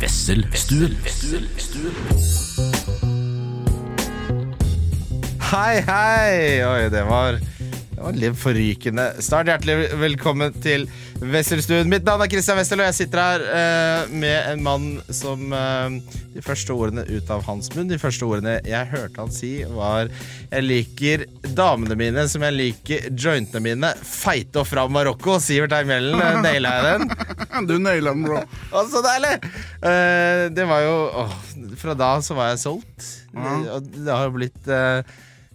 Wesselstuen. Hei, hei! Oi, det var, det var litt forrykende. Snart hjertelig velkommen til Wesselstuen. Mitt navn er Christian Wessel, og jeg sitter her eh, med en mann som eh, De første ordene ut av hans munn, de første ordene jeg hørte han si, var Jeg liker damene mine som jeg liker jointene mine. Feite og fra Marokko. Sivert Heimjellen, eh, naila jeg den? Du naila den, bro. Å, så deilig! Eh, det var jo åh, Fra da så var jeg solgt. Ja. Og det har jo blitt eh,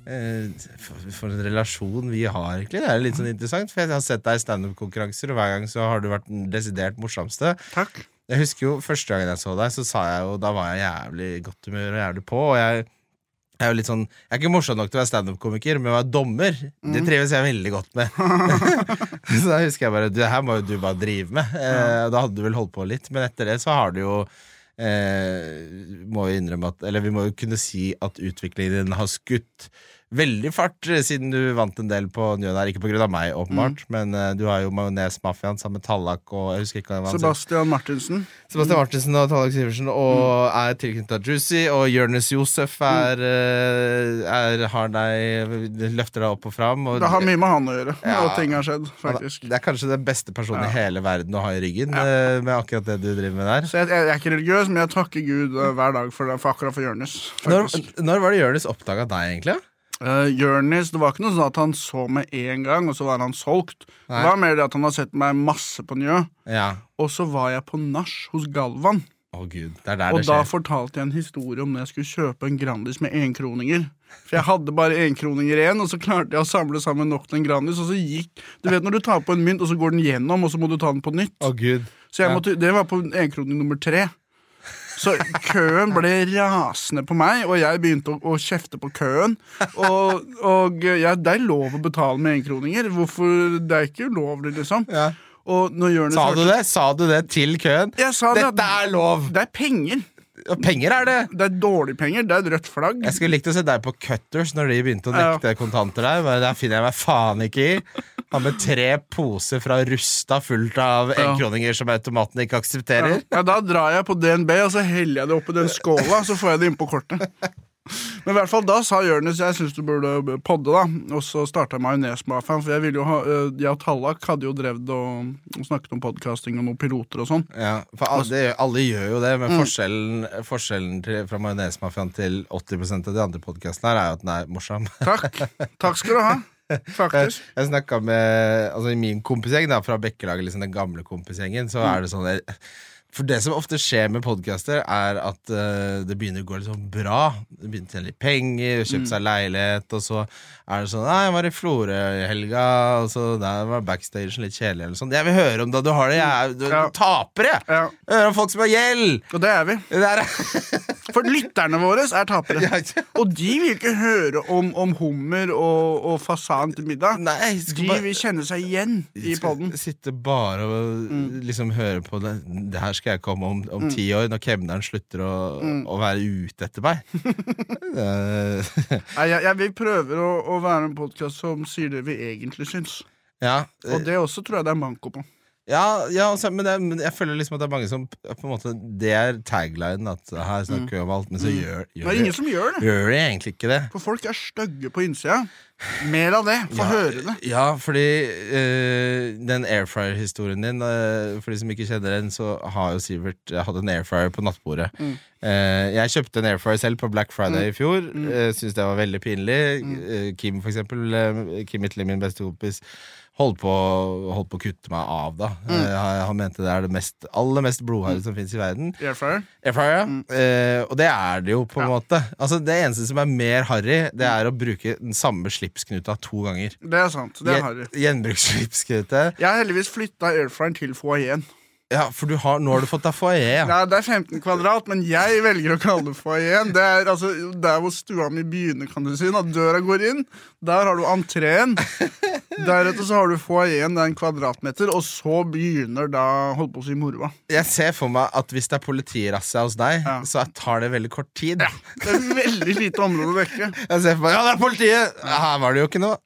for, for en relasjon vi har, egentlig. Det er litt sånn interessant, for jeg har sett deg i standup-konkurranser, og hver gang så har du vært den desidert morsomste. Takk. Jeg husker jo Første gangen jeg så deg, så sa jeg jo Da var jeg jævlig godt humør og jævlig på. Og jeg, jeg er jo litt sånn Jeg er ikke morsom nok til å være standup-komiker, men å være dommer, det trives jeg veldig godt med. så da husker jeg bare Det her må jo du bare drive med. Eh, da hadde du vel holdt på litt, men etter det så har du jo eh, Må jo innrømme at Eller vi må jo kunne si at utviklingen din har skutt veldig fart eh, siden du vant en del på Njø der. Ikke av meg, åpenbart, men uh, du har jo Majones-mafiaen sammen med Tallak og jeg husker ikke hva han var Sebastian Martinsen. Sebastian Martinsen og Tallak Sivertsen og er tilknyttet Juicy, og Jonis Josef er, eh, er har deg løfter deg opp og fram. Og Det har mye med han å gjøre, Ja. og ting har skjedd, faktisk. det er kanskje den beste personen i hele verden å ha i ryggen eh, med akkurat det du driver med der. Så jeg, jeg er ikke religiøs, men jeg takker Gud hver dag for, for akkurat for Jonis. Når, når var det Jonis oppdaga deg, egentlig? Uh, Jørnis, det var ikke noe sånn at han så meg én gang, og så var han solgt. Nei. Det var mer det at han har sett meg masse på Njø. Ja. Og så var jeg på nach hos Galvan, Oh, gud, det er der og det da fortalte jeg en historie om når jeg skulle kjøpe en Grandis med enkroninger. For jeg hadde bare enkroninger igjen, og så klarte jeg å samle sammen nok til en Grandis. Og så gikk Du vet når du tar på en mynt, og så går den gjennom, og så må du ta den på nytt. Oh, gud. Så jeg måtte, det var på enkroning nummer tre. Så køen ble rasende på meg, og jeg begynte å, å kjefte på køen. Og, og ja, det er lov å betale med enkroninger. Hvorfor? Det er ikke ulovlig, liksom. Ja. Sa du det? Sa du det til køen? Jeg sa det. Dette er lov! Det er penger. Penger er det! Det er dårlige penger. Det er et rødt flagg. Jeg skulle likt å se deg på Cutters når de begynte å nekte kontanter der. Men der finner jeg meg faen ikke i. Han med tre poser fra Rusta fullt av Ja. enkroninger som automaten ikke aksepterer. Ja, Da drar jeg på DNB, og så heller jeg det oppi den skåla, så får jeg det inn på kortet. Men i hvert fall da sa Jonis jeg syns du burde podde, da. Og så starta Majonesmafiaen. For jeg ville jo ha øh, Jeg og Tallak hadde jo drevet og, og snakket om podkasting og noen piloter og sånn. Ja, for alle, alle gjør jo det, men Mm. forskjellen, forskjellen til, fra Majonesmafiaen til 80% av de andre podkastene her er jo at den er morsom. Takk. Takk skal du ha. Faktisk. Jeg snakka med altså min kompisgjeng da, fra Bekkelaget, liksom den gamle kompisgjengen, så er det sånn der, For det som ofte skjer med podcaster, er at uh, det begynner å gå litt sånn bra. Det begynner å tjene litt penger, kjøpe seg leilighet, og så er det sånn Nei, jeg var i Florø i helga, og så der var backstage litt kjedelig, eller sånn. Jeg vil høre om da du har det. Jeg er du, Ja. tapere! Ja, Jeg hører om folk som har gjeld! og det er vi. Det er For lytterne våre er tapere. Ja. Og de vil ikke høre om, om hummer og, og fasan til middag. Nei, De bare vil kjenne seg igjen i poden. Sitte bare og liksom høre på det. Det her skal jeg komme om, om ti år, når kemneren slutter å, å være ute etter meg. Nei, jeg, jeg, vi prøver å, å være en podkast som sier det vi egentlig syns. ja, Og det også tror jeg det er manko på. Ja, ja altså, men, det, men jeg føler liksom at det er mange som på en måte Det er taglinen, at her snakker vi om alt, men så gjør, Det er ingen som gjør det. gjør de egentlig ikke det. For folk er stygge på innsida. Mer av det. Få høre det. Ja, fordi øh, den airfryer-historien din øh, For de som ikke kjenner den, så har jo Sivert eh, hatt en airfryer på nattbordet. Mm. Uh, jeg kjøpte en airfryer selv på Black Friday i fjor. Mm. Syns det var veldig pinlig. Eh, Kim, for eksempel, Kim Itley, min beste kompis, holdt på, holdt på å kutte meg av da. Mm. han, han mente det er det mest, aller mest blodharde som fins i verden. Airfryer. Airfryer, ja. Eh, og det er det jo, på en måte. Altså Det eneste som er mer harry, det er å bruke den samme slipsknuta to ganger. Det er sant. Det er harry. Gjen- Jeg har heldigvis flytta airfryeren til foajeen. Ja, for du har, nå har du fått deg foajé. Ja. Nei, det er 15 kvadrat, men jeg velger å kalle det foajeen. Det er altså der hvor stua mi begynner, kan du si. Når døra går inn, der har du entreen. Deretter så har du foajeen, det er en kvadratmeter, og så begynner da holdt på å si moroa. Jeg ser for meg at hvis det er politirazzia hos deg, Ja. så tar det veldig kort tid. Ja, Det er veldig lite område å dekke. Jeg ser for meg, Ja, det er politiet! Ja, Her var det jo ikke noe.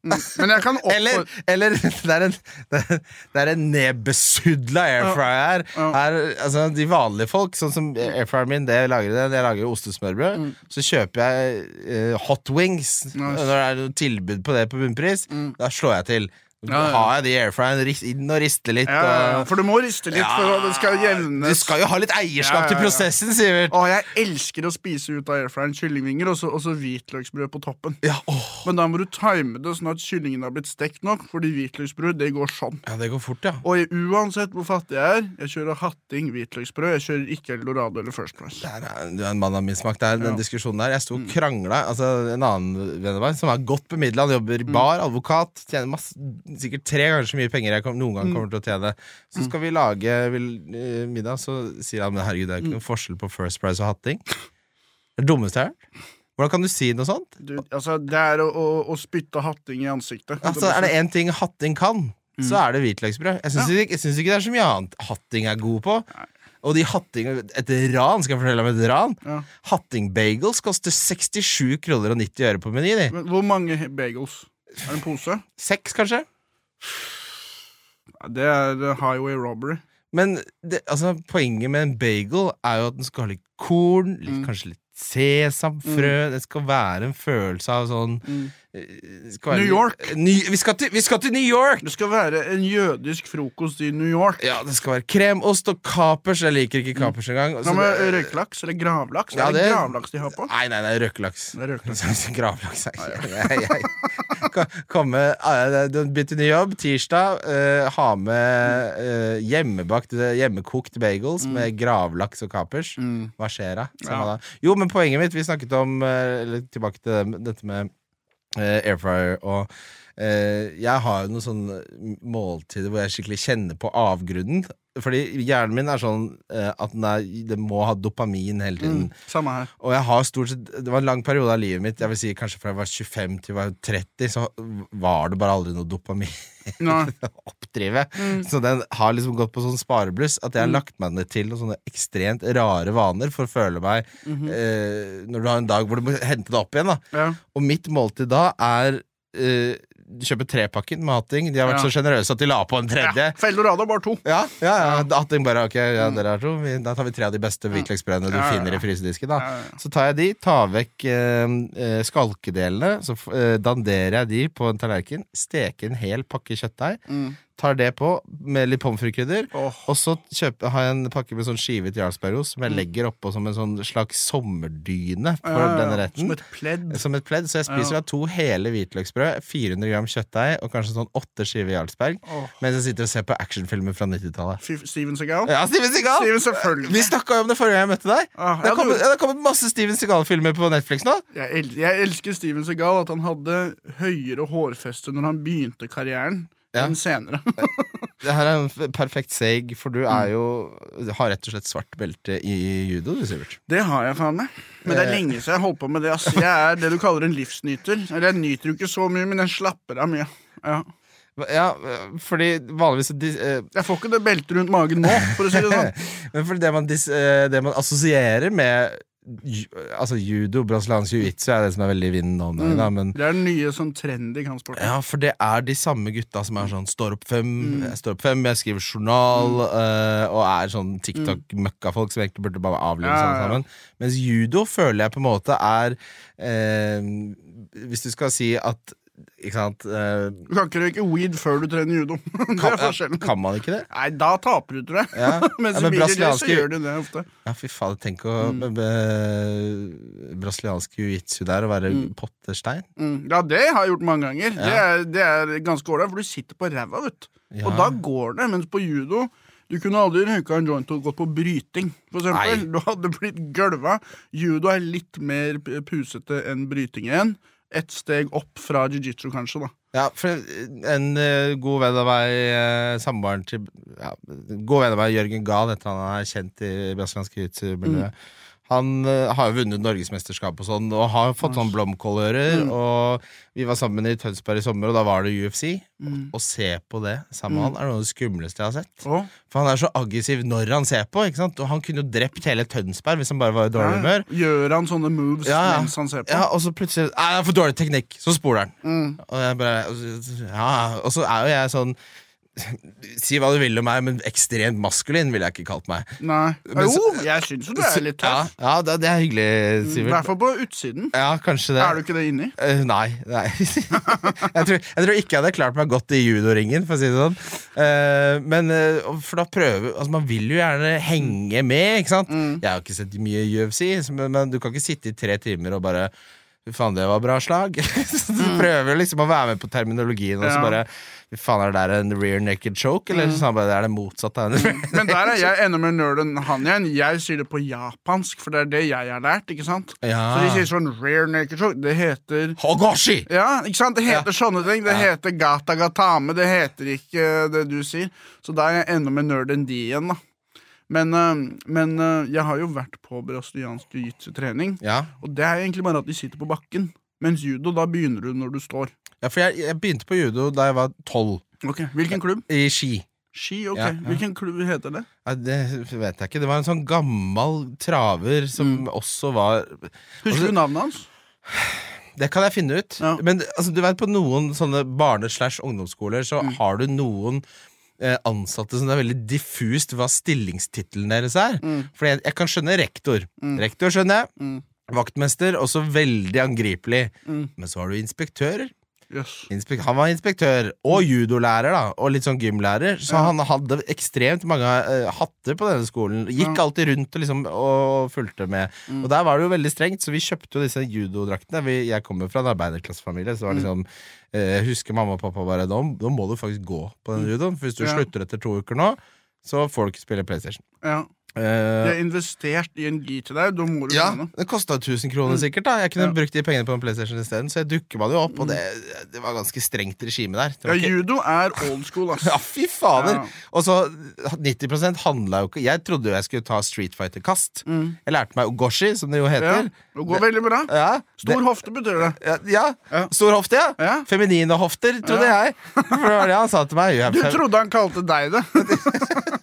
Kan Eller, eller det er en, det er- en nedbesudla airfryer her. Her. Altså, de vanlige folk, sånn som airfryeren min, det lager det. Jeg lager ostesmørbrød. Mm. Så kjøper jeg uh, hot wings. Mm. Nice. Mm. Når det er tilbud på det på bunnpris, da slår jeg til. Ja, ja. har jeg de airfryeren ris- inn og riste litt. ja, ja, For du må riste litt for det skal Du skal jo ha litt eierskap til prosessen, Sivert. Å, jeg elsker å spise ut av airfryeren kyllingvinger og så hvitløksbrød på toppen. Men da må du time det sånn at kyllingen har blitt stekt nok, fordi hvitløksbrød det går sånn. ja, det går fort, ja. Og uansett hvor fattig jeg er, jeg kjører hatting hvitløksbrød. Jeg kjører ikke Eldorado eller First Price. Er, du er en mann av min smak. Det er den. Mm. diskusjonen der. Jeg sto og krangla. Altså, en annen venn av meg som er godt bemidla, han jobber i Mm. bar, advokat, tjener masse, sikkert tre ganger så mye penger jeg kom, noen Mm. gang kommer til å tjene. Så skal vi lage vil, eh, middag, så sier han men herregud, det er Mm. ikke noen forskjell på First Price og hatting. Det er det dummeste jeg har hørt. Hvordan kan du si noe sånt? Du, altså, det er å, å, å spytte hatting i ansiktet. Altså, er det én ting hatting kan, så Mm. er det hvitløksbrød. Jeg syns ikke, jeg ikke det er så mye annet hatting er god på. Og de hatting, et ran, skal jeg fortelle om et ran? Ja. Hatting-bagels koster 67 kroner og 90 øre på Meny. de. Men hvor mange bagels? Er det en pose? Seks, kanskje? Det er highway robbery. Men det, altså, poenget med en bagel er jo at den skal ha litt korn, litt, Mm. kanskje litt sesamfrø. Det skal være en følelse av sånn være New York. Ny, vi, skal til, vi skal til New York! Det skal være en jødisk frokost i New York. Ja, det skal være kremost og kapers. Jeg liker ikke kapers engang. Hva med røykelaks eller gravlaks? Ja, er det, det- gravlaks de har på? Nei, nei, nei. Det røkelaks. Gravlaks. komme eh, ny jobb tirsdag. Uh, ha med uh, hjemmebakt, eh, hjemmekokt bagels med gravlaks og kapers. Mm. Hva skjer da? Ja. Jo, men poenget mitt Vi snakket om uh, Tilbake til dette med eh, air fryer og eh, Jeg har jo noen sånne måltider hvor jeg skikkelig kjenner på avgrunnen. Fordi hjernen min er sånn eh, at den, er, den må ha dopamin hele tiden. Mm. Samme her. Og jeg har stort sett Det var en lang periode av livet mitt Jeg vil si kanskje fra jeg var 25 til jeg var 30 Så var det bare aldri noe dopamin Nei. Oppdrive Mm. Så den har liksom gått på sånn sparebluss At jeg har lagt meg ned til noen sånne ekstremt rare vaner For å føle meg Mhm. eh, Når du har en dag hvor du må hente det opp igjen da Ja. Og mitt måltid da er eh, Kjøpe trepakken med hatting De har vært Ja. så generøse at de la på en tredje. Ja, for Eldorado bare to. ja, ja, ja. Hatting bare, ok, ja, dere er to. Vi, Da tar vi tre av de beste hvitløksbrødene du finner i frysedisken da. Så tar jeg de, tar vekk eh, eh, skalkedelene, så eh, danderer jeg de på en tallerken, steker en hel pakke kjøttdeig, Mm. Tar det på med litt pommes frites-krydder, Oh. og så kjøper, har jeg en pakke med sånn skivet jarlsbergost som jeg Mm. legger oppå som en sånn slags sommerdyne for Ja, ja, ja. denne retten. Som et pledd. Som et pledd, så jeg spiser da to hele hvitløksbrød, 400 gram kjøttdeig og kanskje sånn åtte skiver jarlsberg, oh. mens jeg sitter og ser på actionfilmer fra 90-tallet. Steven Seagal? Ja, Steven Seagal! Steven, selvfølgelig. Vi snakka jo om det forrige gang jeg møtte deg. Ah, Det har kommet, ja, kommet masse Steven Seagal-filmer på Netflix nå. jeg, el jeg elsker Steven Seagal, at han hadde høyere hårfeste når han begynte karrieren, Ja. enn senere. Det her er en perfekt seg, for du er jo har rett og slett svart belte i judo, du, Sivert. Det har jeg faen meg. Men det er Eh. lenge siden jeg holdt på med det. Altså. Jeg er det du kaller en livsnyter. Eller jeg nyter jo ikke så mye, men jeg slapper av mye. Ja. Ja, fordi vanligvis de, eh, Jeg får ikke det beltet rundt magen nå, for å si det sånn. Men fordi det man, dis, eh, det man assosierer med Altså judo, brasiliansk jiu-jitsu, er det som er veldig i vinden nå, Mm. da, men Det er den nye sånn trendy kampsporten. ja, for det er de samme gutta som er sånn står opp fem, jeg står opp fem, jeg skriver journal, eh, og er sånn TikTok-møkkafolk som egentlig burde bare avlive ja, ja. sammen. Mens judo føler jeg på en måte er uh, Hvis du skal si at Ikke sant Uh, Du kan ikke røyke weed før du trener judo. det kan, ja, kan man ikke det? Nei, da taper du, tror jeg. Ja. Mens Ja, ja, men brasilianske- gjør du det ofte. Ja, fy faen, tenk å Mm. Brasiliansk jiu-jitsu der, og være potterstein. Mm. Ja, det har jeg gjort mange ganger. Det, er, det er ganske ålreit, for du sitter på ræva, vet du. Ja. Og da går det. Mens på judo du kunne aldri røyka en joint og gått på bryting. For eksempel. Nei. Du hadde blitt gølva. Judo er litt mer pusete enn bryting igjen. Ett steg opp fra jiu-jitsu, kanskje. da Ja, for en eh, god venn av meg, uh, samboeren til ja, God venn av meg, Jørgen Gahl, etter han, er kjent i brasiliansk jiu-jitsu-miljøet. Han eh, har jo vunnet norgesmesterskap og sånn, og har fått sånn blomkålører. Og vi var sammen i Tønsberg i sommer, og da var det UFC. Å se på det sammen med han er noe av det skumleste jeg har sett. Oh. For han er så aggressiv når han ser på, ikke sant? og han kunne jo drept hele Tønsberg hvis han bare var i dårlig humør. Gjør han sånne moves Ja, ja. mens han ser på? Ja, og så plutselig Nei, det er for dårlig teknikk! Så spoler han. Mm. Og jeg bare Ja, og så er jo jeg sånn Si hva du vil om meg, men ekstremt maskulin ville jeg ikke kalt meg. Nei. Men jo, jeg syns jo du er litt Ja, tøff. ja det, det er hyggelig, I Sivert. hvert fall på utsiden. Ja, kanskje det. Er du ikke det inni? Eh, nei. nei. jeg, tror, jeg tror ikke jeg hadde klart meg godt i judoringen, for å si det sånn. Eh, men eh, For da prøver Altså, man vil jo gjerne henge med, ikke sant? Mm. Jeg har ikke sett mye UFC, så- men, men du kan ikke sitte i tre timer og bare Fy faen, det var bra slag. Så du prøver liksom å være med på terminologien, og så Mm. Ja. bare Fy faen, er det der en rear naked choke? Eller mm. bare, det er det motsatt? Men der er jeg enda mer nerd enn han igjen. Jeg sier det på japansk, for det er det jeg har lært. ikke sant? Ja. Så de sier sånn rear naked choke. Det heter Hogoshi! Ja, ikke sant? Det heter sånne ting. Det heter gata gatame. Det heter ikke eh, det du sier. Så da er jeg enda mer nerd enn de igjen, da. Men, eh, men eh, jeg har jo vært på brasiliansk jiu-jitsu-trening, Ja. og det er egentlig bare at de sitter på bakken. Mens judo, da begynner du når du står. ja, for jeg, jeg begynte på judo da jeg var tolv, Ok, Hvilken klubb? i ski. Ski, ok. Ja, ja. Hvilken klubb heter det? Ja, det vet jeg ikke. Det var en sånn gammel traver som også var Husker du navnet hans? Det kan jeg finne ut. Men altså, du vet, på noen sånne barne-slash-ungdomsskoler så har du noen eh, ansatte som det er veldig diffust hva stillingstittelen deres er. Fordi jeg, jeg kan skjønne rektor. Rektor skjønner jeg. Mm. Vaktmester, også veldig angripelig. Men så har du inspektører. Yes. Inspek han var inspektør og judolærer, da og litt sånn gymlærer. Så han hadde ekstremt mange uh, hatter på denne skolen. Gikk alltid rundt og, liksom, og fulgte med. Og der var det jo veldig strengt, så vi kjøpte jo disse judodraktene. Vi, jeg kommer fra en arbeiderklassefamilie, så det var liksom eh, Jeg husker mamma og pappa bare nå, nå må du faktisk gå på den judoen, for hvis du Ja. slutter etter to uker nå, så får du ikke spille PlayStation. Ja. Eh, De har investert i en gi til deg. Da må du ja, det kosta 1000 kroner sikkert. da Jeg kunne Ja. brukt de pengene på en PlayStation isteden, så jeg dukker meg jo opp, og det, det var ganske strengt regime der. Ja, ikke- judo er old school, ass. Ja, fy fader! Ja. Og så 90 handla jo ikke Jeg trodde jo jeg skulle ta Street Fighter-kast. Jeg lærte meg Ogoshi, som det jo heter. det går veldig bra. Stor hofte betyr det. det, ja. Stor hofte, ja. Ja. Feminine hofter, trodde jeg. For det var det han sa til meg. Du trodde han kalte deg det.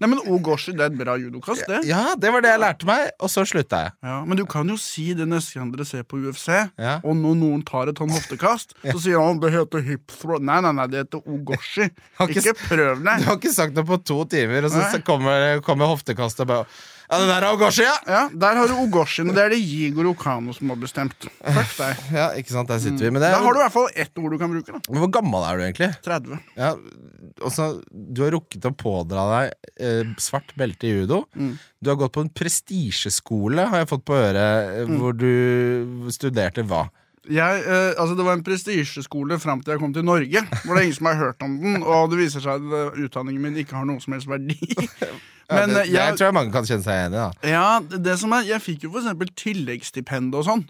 Nei, men Ogoshi, det er et bra judokast, det. Ja, det var det jeg lærte meg, og så slutta jeg. Ja, men du kan jo si det neste gang dere ser på UFC, Ja. og når noen tar et sånn hoftekast, så sier han det heter hip throw. Nei, nei, nei, det heter Ogoshi. Ikke Ikke prøv Du har ikke sagt noe på to timer, og så kommer, kommer hoftekastet bare Ja, det der er Ogoshi, ja! Ja, Der har du Ogoshien, og det er det Jigor Okano som har bestemt. Fuck deg. Ja, ikke sant, der sitter vi. Men det Da har du i hvert fall ett ord du kan bruke. da Men Hvor gammel er du egentlig? 30. Ja, også, du har rukket å pådra deg eh, svart belte i judo. Du har gått på en prestisjeskole, har jeg fått på øret, mm. hvor du studerte hva? Jeg, eh, altså Det var en prestisjeskole fram til jeg kom til Norge. Hvor det er ingen som har hørt om den Og det viser seg at eh, utdanningen min ikke har noen som helst verdi. Ja, Men det, eh, det jeg, tror jeg mange kan kjenne seg igjen i. da ja, det som er, jeg fikk jo eksempel tilleggsstipend og sånn.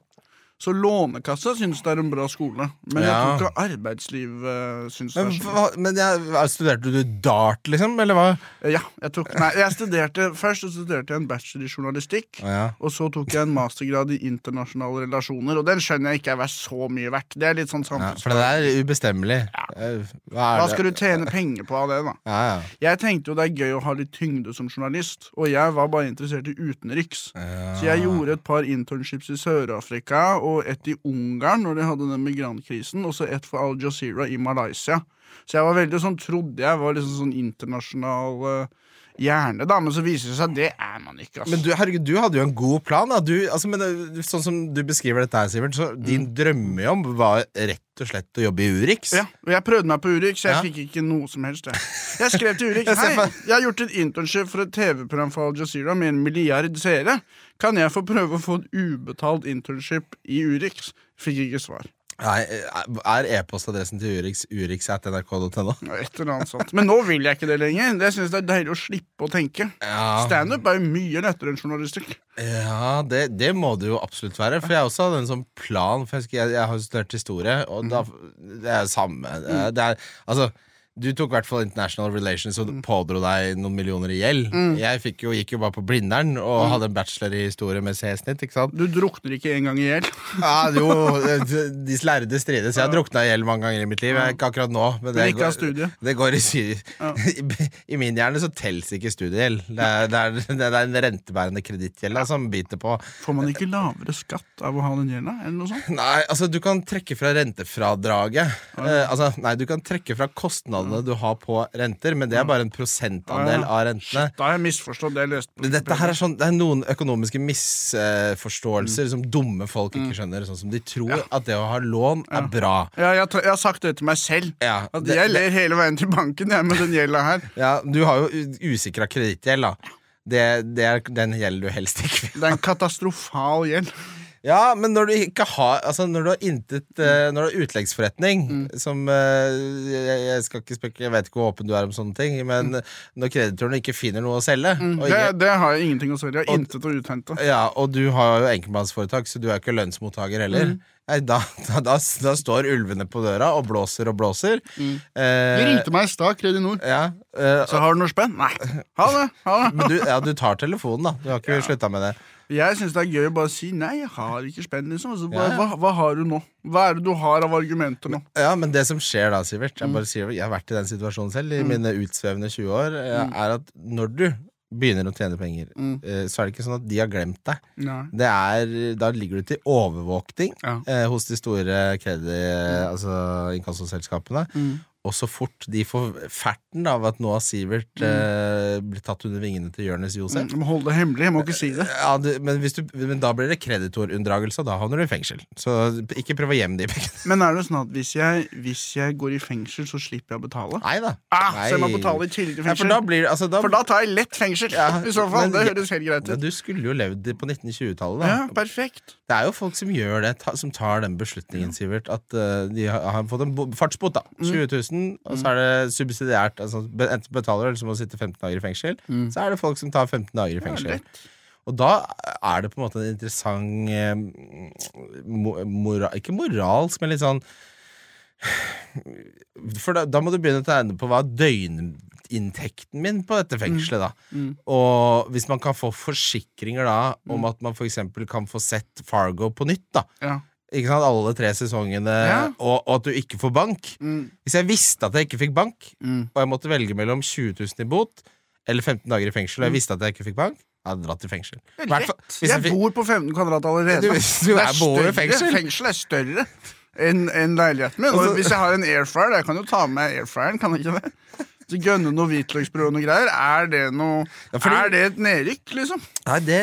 Så Lånekassa syns det er en bra skole. Men jeg tror ikke arbeidsliv uh, syns det Men, er så hva, men jeg, studerte du dart, liksom? Eller hva? Ja, jeg tok, nei, jeg studerte Først studerte jeg en bachelor i journalistikk. Ja. Og så tok jeg en mastergrad i internasjonale relasjoner, og den skjønner jeg ikke er verdt så mye verdt. Det er litt sånn Ja, for det er ubestemmelig. Ja. Hva er Hva skal du tjene penger på av det, da? Ja, ja. Jeg tenkte jo det er gøy å ha litt tyngde som journalist, og jeg var bare interessert i utenriks. Så jeg gjorde et par internships i Sør-Afrika og et i Ungarn når de hadde den migrantkrisen, og så et for Al Jazeera i Malaysia. Så jeg var veldig sånn, trodde jeg var liksom sånn internasjonal eh, hjerne, da, men så viser det seg at det er man ikke. Men Altså. du, herregud, du hadde jo en god plan. Da. Du, altså, men, sånn som du beskriver dette her, Sivert, så din drømmejobb var rett og slett å jobbe i Urix. Ja, og jeg prøvde meg på Urix, jeg Ja. fikk ikke noe som helst. Jeg, jeg skrev til Urix Hei, jeg har gjort et internship for et TV-program for Al Jazeera med en milliard seere. Kan jeg få prøve å få et ubetalt internship i Urix? Fikk ikke svar. Nei, er e-postadressen til Urix urix.nrk.no? Et eller annet sånt. Men nå vil jeg ikke det lenger. Jeg synes det er deilig å slippe å tenke. Ja, Standup er jo mye lettere enn journalistikk. ja det, det må det jo absolutt være. For jeg også hadde en sånn plan. For jeg, jeg, jeg har studert historie, og da, det er jo samme. Det det er, altså, Du tok i hvert fall International Relations og Mm. pådro deg noen millioner i gjeld. Jeg fikk jo, gikk jo bare på Blindern og Mm. hadde en bachelor i historie med C-snitt. ikke sant? Du drukner ikke engang i gjeld? Ja, jo, De lærde strides. Jeg har drukna i gjeld mange ganger i mitt liv. Jeg, ikke akkurat nå, men det, går- det går i sy... I, min hjerne så telles ikke studiegjeld. Det det det er en rentebærende kredittgjeld som biter på. Får man ikke lavere skatt av å ha den gjelda? Nei, altså du kan trekke fra rentefradraget. Eh, altså, nei, du kan trekke fra kostnadene du har på renter, men det er bare en prosentandel Ja, ja. av rentene. Da har jeg misforstått det jeg Dette her er sånn, Det er noen økonomiske misforståelser som dumme folk Mm. ikke skjønner. Sånn som De tror at det å ha lån er bra. Ja, jeg, jeg har sagt det til meg selv. Ja, At det- jeg ler hele veien til banken jeg, med den gjelda her. Ja, Du har jo usikra kredittgjeld, da. Det, det er den gjelder du helst ikke vil Det er en katastrofal gjeld. Ja, men når du ikke har Altså når du har intet uh, Når du har utleggsforretning Som uh, jeg, jeg skal ikke spekke Jeg vet ikke hvor åpen du er om sånne ting Men når kreditorene ikke finner noe å selge og, Det, ikke, det har jeg ingenting å si. Jeg har intet å uthente. ja, og du har jo enkeltmannsforetak Så du er ikke lønnsmottaker heller Nei, da, da, da, da står ulvene på døra Og blåser og blåser Mm. eh, ringte meg i stad, Kredinor. Ja eh, Så har du noe spenn? Nei. Ha det. ha det men du, ja, du tar telefonen da Du har ikke sluttet med det Jeg syns det er gøy å bare si nei, jeg har ikke spenn. Liksom. Altså, hva, hva, hva har du nå? Hva er det du har av argumenter nå? Ja, men det som skjer da, Sivert Jeg, bare sier, jeg har vært i den situasjonen selv I mine utsvevende 20 år eh, Er at når du begynner å tjene penger mm. Så er det ikke sånn at de har glemt deg er, Da ligger du til overvåkning Ja. eh, Hos de store kredi, altså inkassoselskapene Og så fort de får ferten av at nå har Sivert eh, Blitt tatt under vingene til Jonis Josef Jeg må holde det hemmelig. Jeg må ikke si det. ja, du, men, du, men da blir det kreditorunndragelse Og da havner du i fengsel Så ikke prøv å gjemme de pengene Men er det sånn at hvis jeg, hvis jeg går i fengsel, så slipper jeg å betale? Nei da Ah, Nei. så jeg må betale i tillegg til Ja, for da blir altså, da, For da tar jeg lett fengsel. Ja, I så fall. men- Det høres helt greit ut. Du skulle jo levd på 1920-tallet da Ja, perfekt. Det er jo folk som gjør det, ta, som tar den beslutningen, Sivert. At uh, de har, har fått en fartsbot, da. Mm. 20 000, og så er det subsidiært. Altså, enten betaler du, eller så må du sitte 15 dager i fengsel. Så er det folk som tar 15 dager i fengsel. Ja, og da er det på en måte en interessant eh, mora, Ikke moralsk, men litt sånn For da, da må du begynne å tegne på hva døgninntekten min på dette fengselet, da. Mm. Og hvis man kan få forsikringer da om at man f.eks. kan få sett Fargo på nytt, da. Ja. Ikke sant, Alle tre sesongene, Ja. og, og at du ikke får bank. Mm. Hvis jeg visste at jeg ikke fikk bank, Mm. og jeg måtte velge mellom 20 000 i bot eller 15 dager i fengsel, og jeg visste at jeg ikke fikk bank, jeg hadde dratt i fengsel. Er hvis Jeg fikk- bor på 15 kvadrat allerede. Du- du er bor i fengsel. Fengsel er større enn en leiligheten min. Og Altså- hvis jeg har en airfryer, jeg kan jo ta med airfryeren, kan jeg ikke det? Så Gønne noe hvitløksbrød og noe greier. Er det noe Ja, fordi- Er det et nedrykk, liksom? Nei, det,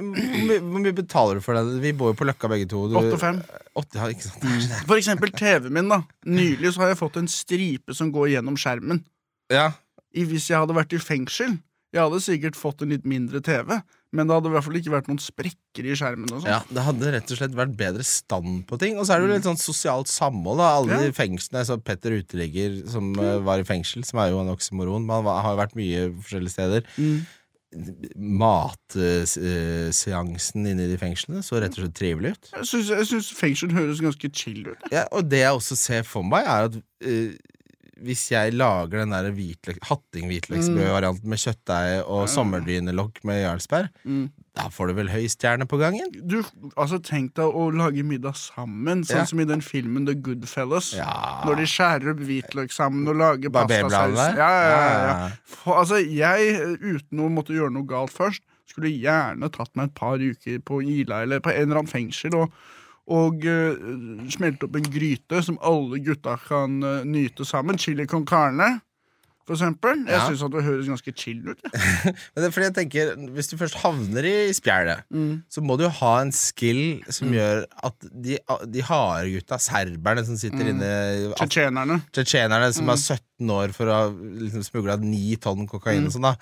hvor, mye, betaler du for det? Vi bor jo på Løkka begge to. Du- 8 og 5. 8, ja, det. For eksempel TV-en min. da Nylig så har jeg fått en stripe som går gjennom skjermen. Ja. I, hvis jeg hadde vært i fengsel, jeg hadde sikkert fått en litt mindre TV. Men det hadde i hvert fall ikke vært noen sprekker i skjermen. og sånn ja, Det hadde rett og slett vært bedre stand på ting. Og så er det jo litt sånn sosialt samhold. da Alle Ja. de fengslene så Petter uteligger som eh, var i fengsel, som er jo en oksymoron. Man han har jo vært mye forskjellige steder. Mm. Matseansen inne i de fengslene så rett og slett trivelig ut. Jeg syns- fengsel høres ganske chill ut. Ja, og det jeg også ser for meg, er at eh, hvis jeg lager den der hvitløk, hatting-hvitløksbrødvarianten med kjøttdeig og sommerdynelokk med jarlsberg, Mm. da får du vel høystjerne på gangen? Du, altså Tenk deg å lage middag sammen, sånn Ja. som i den filmen The Goodfellas. Ja. Når de skjærer opp hvitløk sammen og lager pastasaus. Ja, Ja. ja. For, altså, jeg, uten å måtte gjøre noe galt først, skulle gjerne tatt meg et par uker på Ila eller på en eller annen fengsel og, og uh, smelte opp en gryte som alle gutta kan uh, nyte sammen. Chili con carne, for eksempel. Jeg Ja. syns det høres ganske chill ut. Men det er fordi jeg tenker, Hvis du først havner i spjælet, Mm. så må du jo ha en skill som gjør at de, de harde gutta, serberne som sitter Mm. inne Tsjetsjenerne. Tsjetsjenerne som Mm. er 17 år for å ha liksom, smugla 9 tonn kokain Mm. og sånn, da.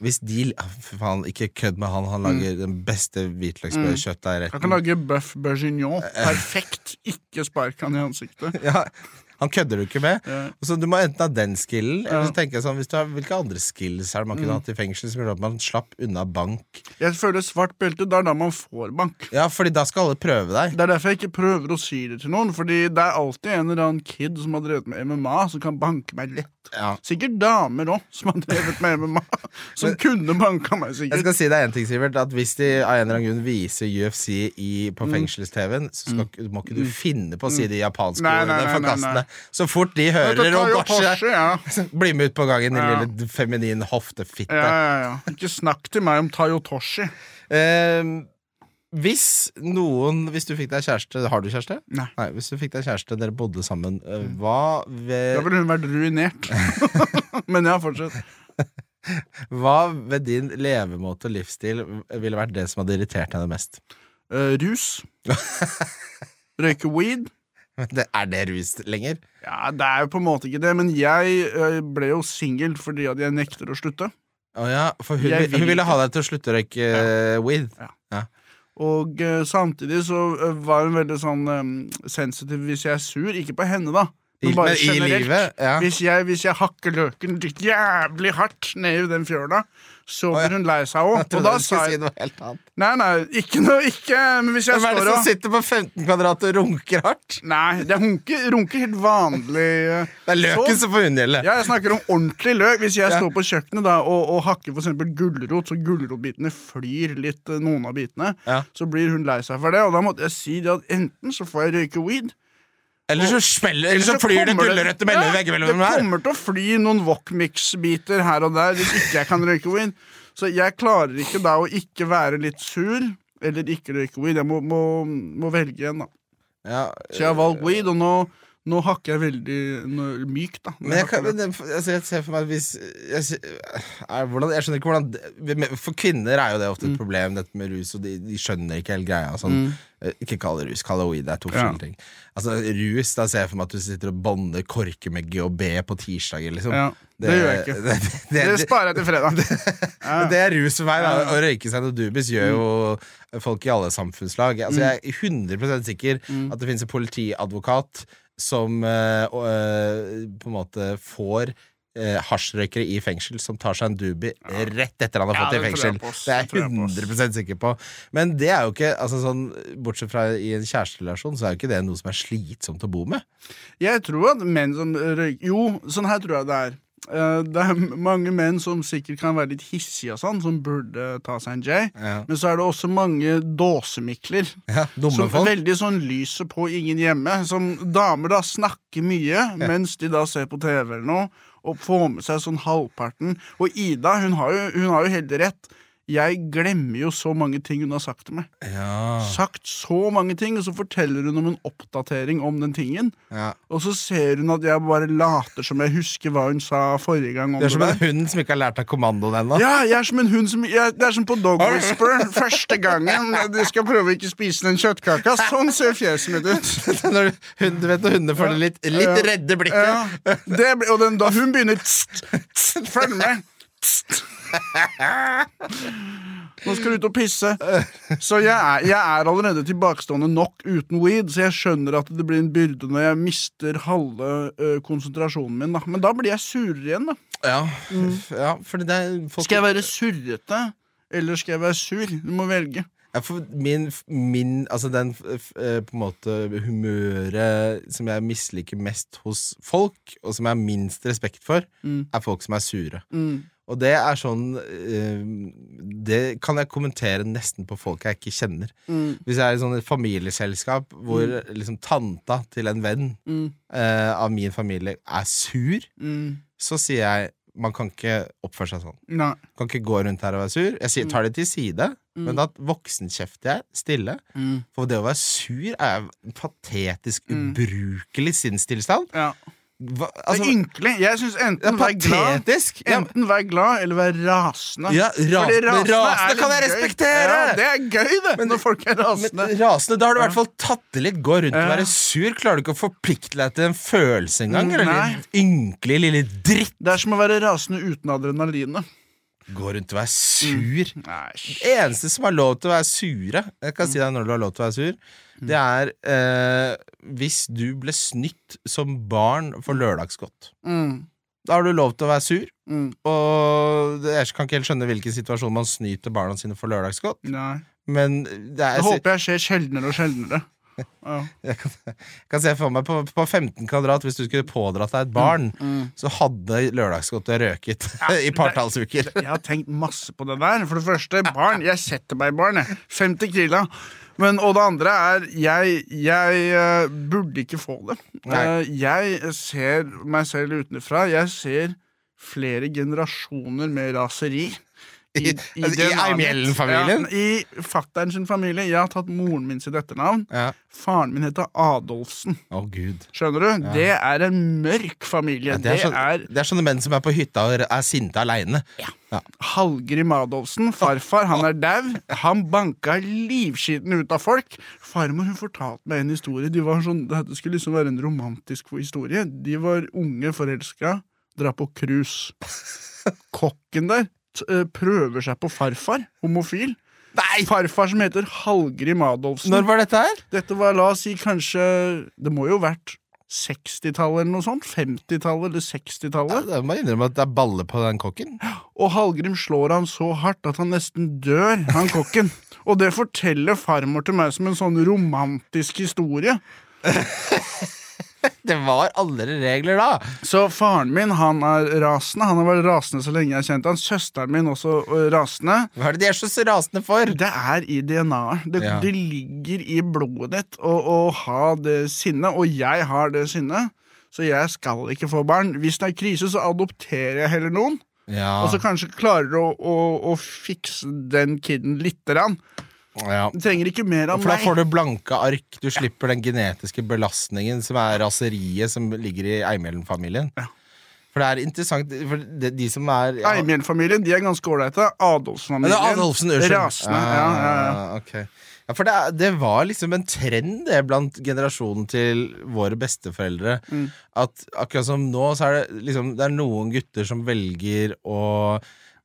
Hvis de ah, faen, ikke kødd med han. Han lager den beste hvitløksbrødkjøttet i Han kan lage bøff bourguignon. Perfekt. Ikke spark han i ansiktet. Ja, Han kødder du ikke med. Så du må enten ha den skillen, eller så tenker jeg sånn hvis du har, Hvilke andre skills er det man kunne hatt i fengsel som gjorde at man slapp unna bank? Jeg føler svart belte, det er da man får bank. Ja, fordi da skal alle prøve deg. Det er derfor jeg ikke prøver å si det til noen, Fordi det er alltid en eller annen kid som har drevet med MMA, som kan banke meg lett. Ja. Sikkert damer òg, som har drevet med MMA, som kunne banka meg, sikkert. Jeg skal si deg en ting, Sivert. At Hvis de av en eller annen grunn viser UFC i, på fengsels-TV-en, så skal, mm. må ikke du finne på å si de japanske ordene nei, nei. Så fort de hører om Porsche, ja. Bli med ut på gangen, din Ja. lille feminin hoftefitte. Ja. Ikke snakk til meg om Tayotoshi. Eh, hvis noen Hvis du fikk deg kjæreste Har du kjæreste? Nei. Hvis du fikk deg kjæreste, dere bodde sammen, hva ved Da ville hun vært ruinert. Men ja, fortsett. hva ved din levemåte og livsstil ville vært det som hadde irritert henne mest? Uh, rus. Røyke weed. Det, er det rus lenger? Ja, Det er jo på en måte ikke det, men jeg eh, ble jo singel fordi at jeg nekter å slutte. Å ja, for hun, vil hun ville ha deg til å slutte å røyke ja. weed. Og uh, samtidig så eh, var hun veldig sånn um, sensitiv hvis jeg er sur. Ikke på henne, da. Men bare generelt. livet, ja. Hvis, jeg, hvis jeg hakker løken jævlig hardt ned i den fjøla, så blir hun lei seg òg. Jeg Og da sa skulle si noe helt annet. Nei, nei, ikke noe ikke, Men hvis jeg Hvem er det som og sitter på 15 kvadrat og runker hardt? Nei, det runker, runker helt vanlig. eh, Det er løken Så- som får unngjelde. Ja, jeg snakker om ordentlig løk. Hvis jeg Ja. står på kjøkkenet da, og, og hakker eksempel gulrot, så gulrotbitene flyr litt, eh, noen av bitene, Ja. så blir hun lei seg for det. Og da måtte jeg si det at enten så får jeg røyke weed Eller så smeller Eller så flyr det gulrøtter mellom Ja, veggimellom Det her. kommer til å fly noen Wokmix-biter her og der hvis ikke jeg kan røyke weed. Så jeg klarer ikke da å ikke være litt sur eller ikke røyke weed. Jeg må, må, må velge en, da. Ja, Så jeg har valgt weed, og nå, nå hakker jeg veldig nå- mykt, da. Men jeg, kan, men det- altså, jeg ser for meg hvis jeg, er, hvordan, jeg skjønner ikke hvordan For kvinner er jo det ofte et problem, dette med rus, og de, de skjønner ikke hele greia. Sånn. Mm. Ikke kall det rus, kall det weed. Det er to forskjellige ting. Altså, rus, da ser jeg for meg at du sitter og bånder korker med GHB på tirsdager, liksom. Ja, det gjør jeg ikke. Det, det, Det det, sparer jeg til fredag. Ja. Det er rus for meg. da Å røyke seg noe dubis gjør jo folk i alle samfunnslag. Altså, jeg er 100% sikker at det finnes en politiadvokat som eh, eh, på en måte får eh, hasjrøykere i fengsel som tar seg en dubi rett etter han har Ja, fått det i fengsel. Det er jeg jeg på, 100 sikker på. Men det er jo ikke altså, sånn, Bortsett fra i en kjæresterelasjon, så er jo ikke det noe som er slitsomt å bo med. Jeg tror at menn som røyker Jo, sånn her tror jeg det er. Eh, Det er mange menn som sikkert kan være litt hissige og sånn, som burde ta seg en J. Ja. Men så er det også mange dåsemikler. Ja, Som folk. veldig sånn lyset på ingen hjemme. Som damer da snakker mye mens de da ser på TV eller noe, og får med seg sånn halvparten. Og Ida, hun har jo, hun har jo helt rett. Jeg glemmer jo så mange ting hun har sagt til meg. Ja, Sagt så mange ting, og så forteller hun om en oppdatering om den tingen. ja. Og så ser hun at jeg bare later som jeg husker hva hun sa forrige gang. om Det er som det en hund som ikke har lært av kommandoen ennå. Ja, jeg er som en hund som jeg, Det er som på Dog Whisper. Første gangen de skal prøve ikke spise den kjøttkaka. Sånn ser fjeset mitt ut. Når hund, vet når hundene får det litt, litt redde blikket. Ja, det, og den, da hun begynner tst, tst, Følg med. Tst. Nå skal du ut og pisse. Så jeg er, jeg er allerede tilbakestående nok uten weed, så jeg skjønner at det blir en byrde når jeg mister halve ø, konsentrasjonen min. Da. Men da blir jeg surere igjen, da. Ja, ja det er folk, Skal jeg være surrete, eller skal jeg være sur? Du må velge. ja, min, min Altså den på en måte humøret som jeg misliker mest hos folk, og som jeg har minst respekt for, Mm. er folk som er sure. Mm. Og det er sånn eh, Det kan jeg kommentere nesten på folk jeg ikke kjenner. Mm. Hvis jeg er i sånn et familieselskap hvor liksom tanta til en venn Mm. eh, av min familie er sur, Mm. så sier jeg man kan ikke oppføre seg sånn. Nei. Kan ikke gå rundt her og være sur. Jeg sier, tar det til side, men da voksenkjefter jeg stille. Mm. For det å være sur er en patetisk, Mm. ubrukelig sinnstilstand. Ja. Hva, Det altså, er ynkelig. Jeg syns enten enten vær glad! Ja, Enten vær glad eller vær rasende. ja men rasende rasende kan jeg respektere! Ja, det er gøy, det, Men- når folk er rasende. Men rasende, da har du i hvert fall tatt det litt. Gå rundt og være sur. Klarer du ikke å forplikte deg til en følelse engang? Eller ynkelig lille dritt? Det er som å være rasende uten adrenalinet. Gå rundt og være sur. Mm. Det eneste som har lov til å være sure Jeg kan si deg når du har lov til å være sur. Det er eh, hvis du ble snytt som barn for lørdagsgodt. mm, Da har du lov til å være sur. mm, Og jeg kan ikke helt skjønne hvilken situasjon man snyter barna sine for lørdagsgodt. nei. Men det er, Det håper jeg skjer sjeldnere og sjeldnere. Ja. jeg kan, jeg kan se for meg på, på 15 kvadrat, hvis du skulle pådratt deg et barn, Mm. så hadde lørdagsgodtet røket i partallsuker. Jeg har tenkt masse på det der. For det første, barn. Jeg setter meg i barn, jeg. 50 kilo. Men, og det andre er jeg, jeg uh, burde ikke få det. Eh, jeg ser meg selv utenfra. Jeg ser flere generasjoner med raseri. I- altså, i DNA-et. Eimhjellen-familien? Ja, I fatter'n sin familie. Jeg har tatt moren min sitt etternavn. Ja. Faren min heter Adolfsen. Oh, gud. Skjønner du? Det er en mørk familie. Ja, det, er sånn- det er det er sånne menn som er på hytta og er sinte aleine. Hallgrim Adolfsen, farfar, han er dau. Han banka livskiten ut av folk. Farmor hun fortalte meg en historie. De var sånn, Dette skulle liksom være en romantisk historie. De var unge, forelska, dra på cruise. Kokken der eh, prøver seg på farfar, homofil. Nei! Farfar som heter Hallgrim Adolfsen. Når var dette her? Dette var, la oss si, kanskje Det må jo ha vært 60-tallet eller noe sånt. 50-tallet eller 60-tallet. Ja, må innrømme at det er balle på den kokken. Og Hallgrim slår han så hardt at han nesten dør, han kokken. Og det forteller farmor til meg som en sånn romantisk historie. Det var andre regler da. Så faren min han er rasende. Han har vært rasende så lenge jeg har kjent han. Søsteren min også rasende. Hva er det de er så rasende for? Det er i DNA-et. Det, Ja. det ligger i blodet ditt å, å ha det sinnet, og jeg har det sinnet. Så jeg skal ikke få barn. Hvis det er krise, så adopterer jeg heller noen. Ja, Og så kanskje klarer å, å, å fikse den kiden lite grann. Ja. Du trenger ikke mer av meg. For da får du blanke ark. Du slipper den genetiske belastningen som er raseriet som ligger i Eimhjellen-familien. Ja. For det er interessant For de, de som er ja, Eimhjell-familien de er ganske ålreite. Adolfsen-familien Adolfsen. Rasende. Ja, ja, ja. Ah, ok. ja, for det, det var liksom en trend det blant generasjonen til våre besteforeldre. Mm. At akkurat som nå, så er det liksom Det er noen gutter som velger å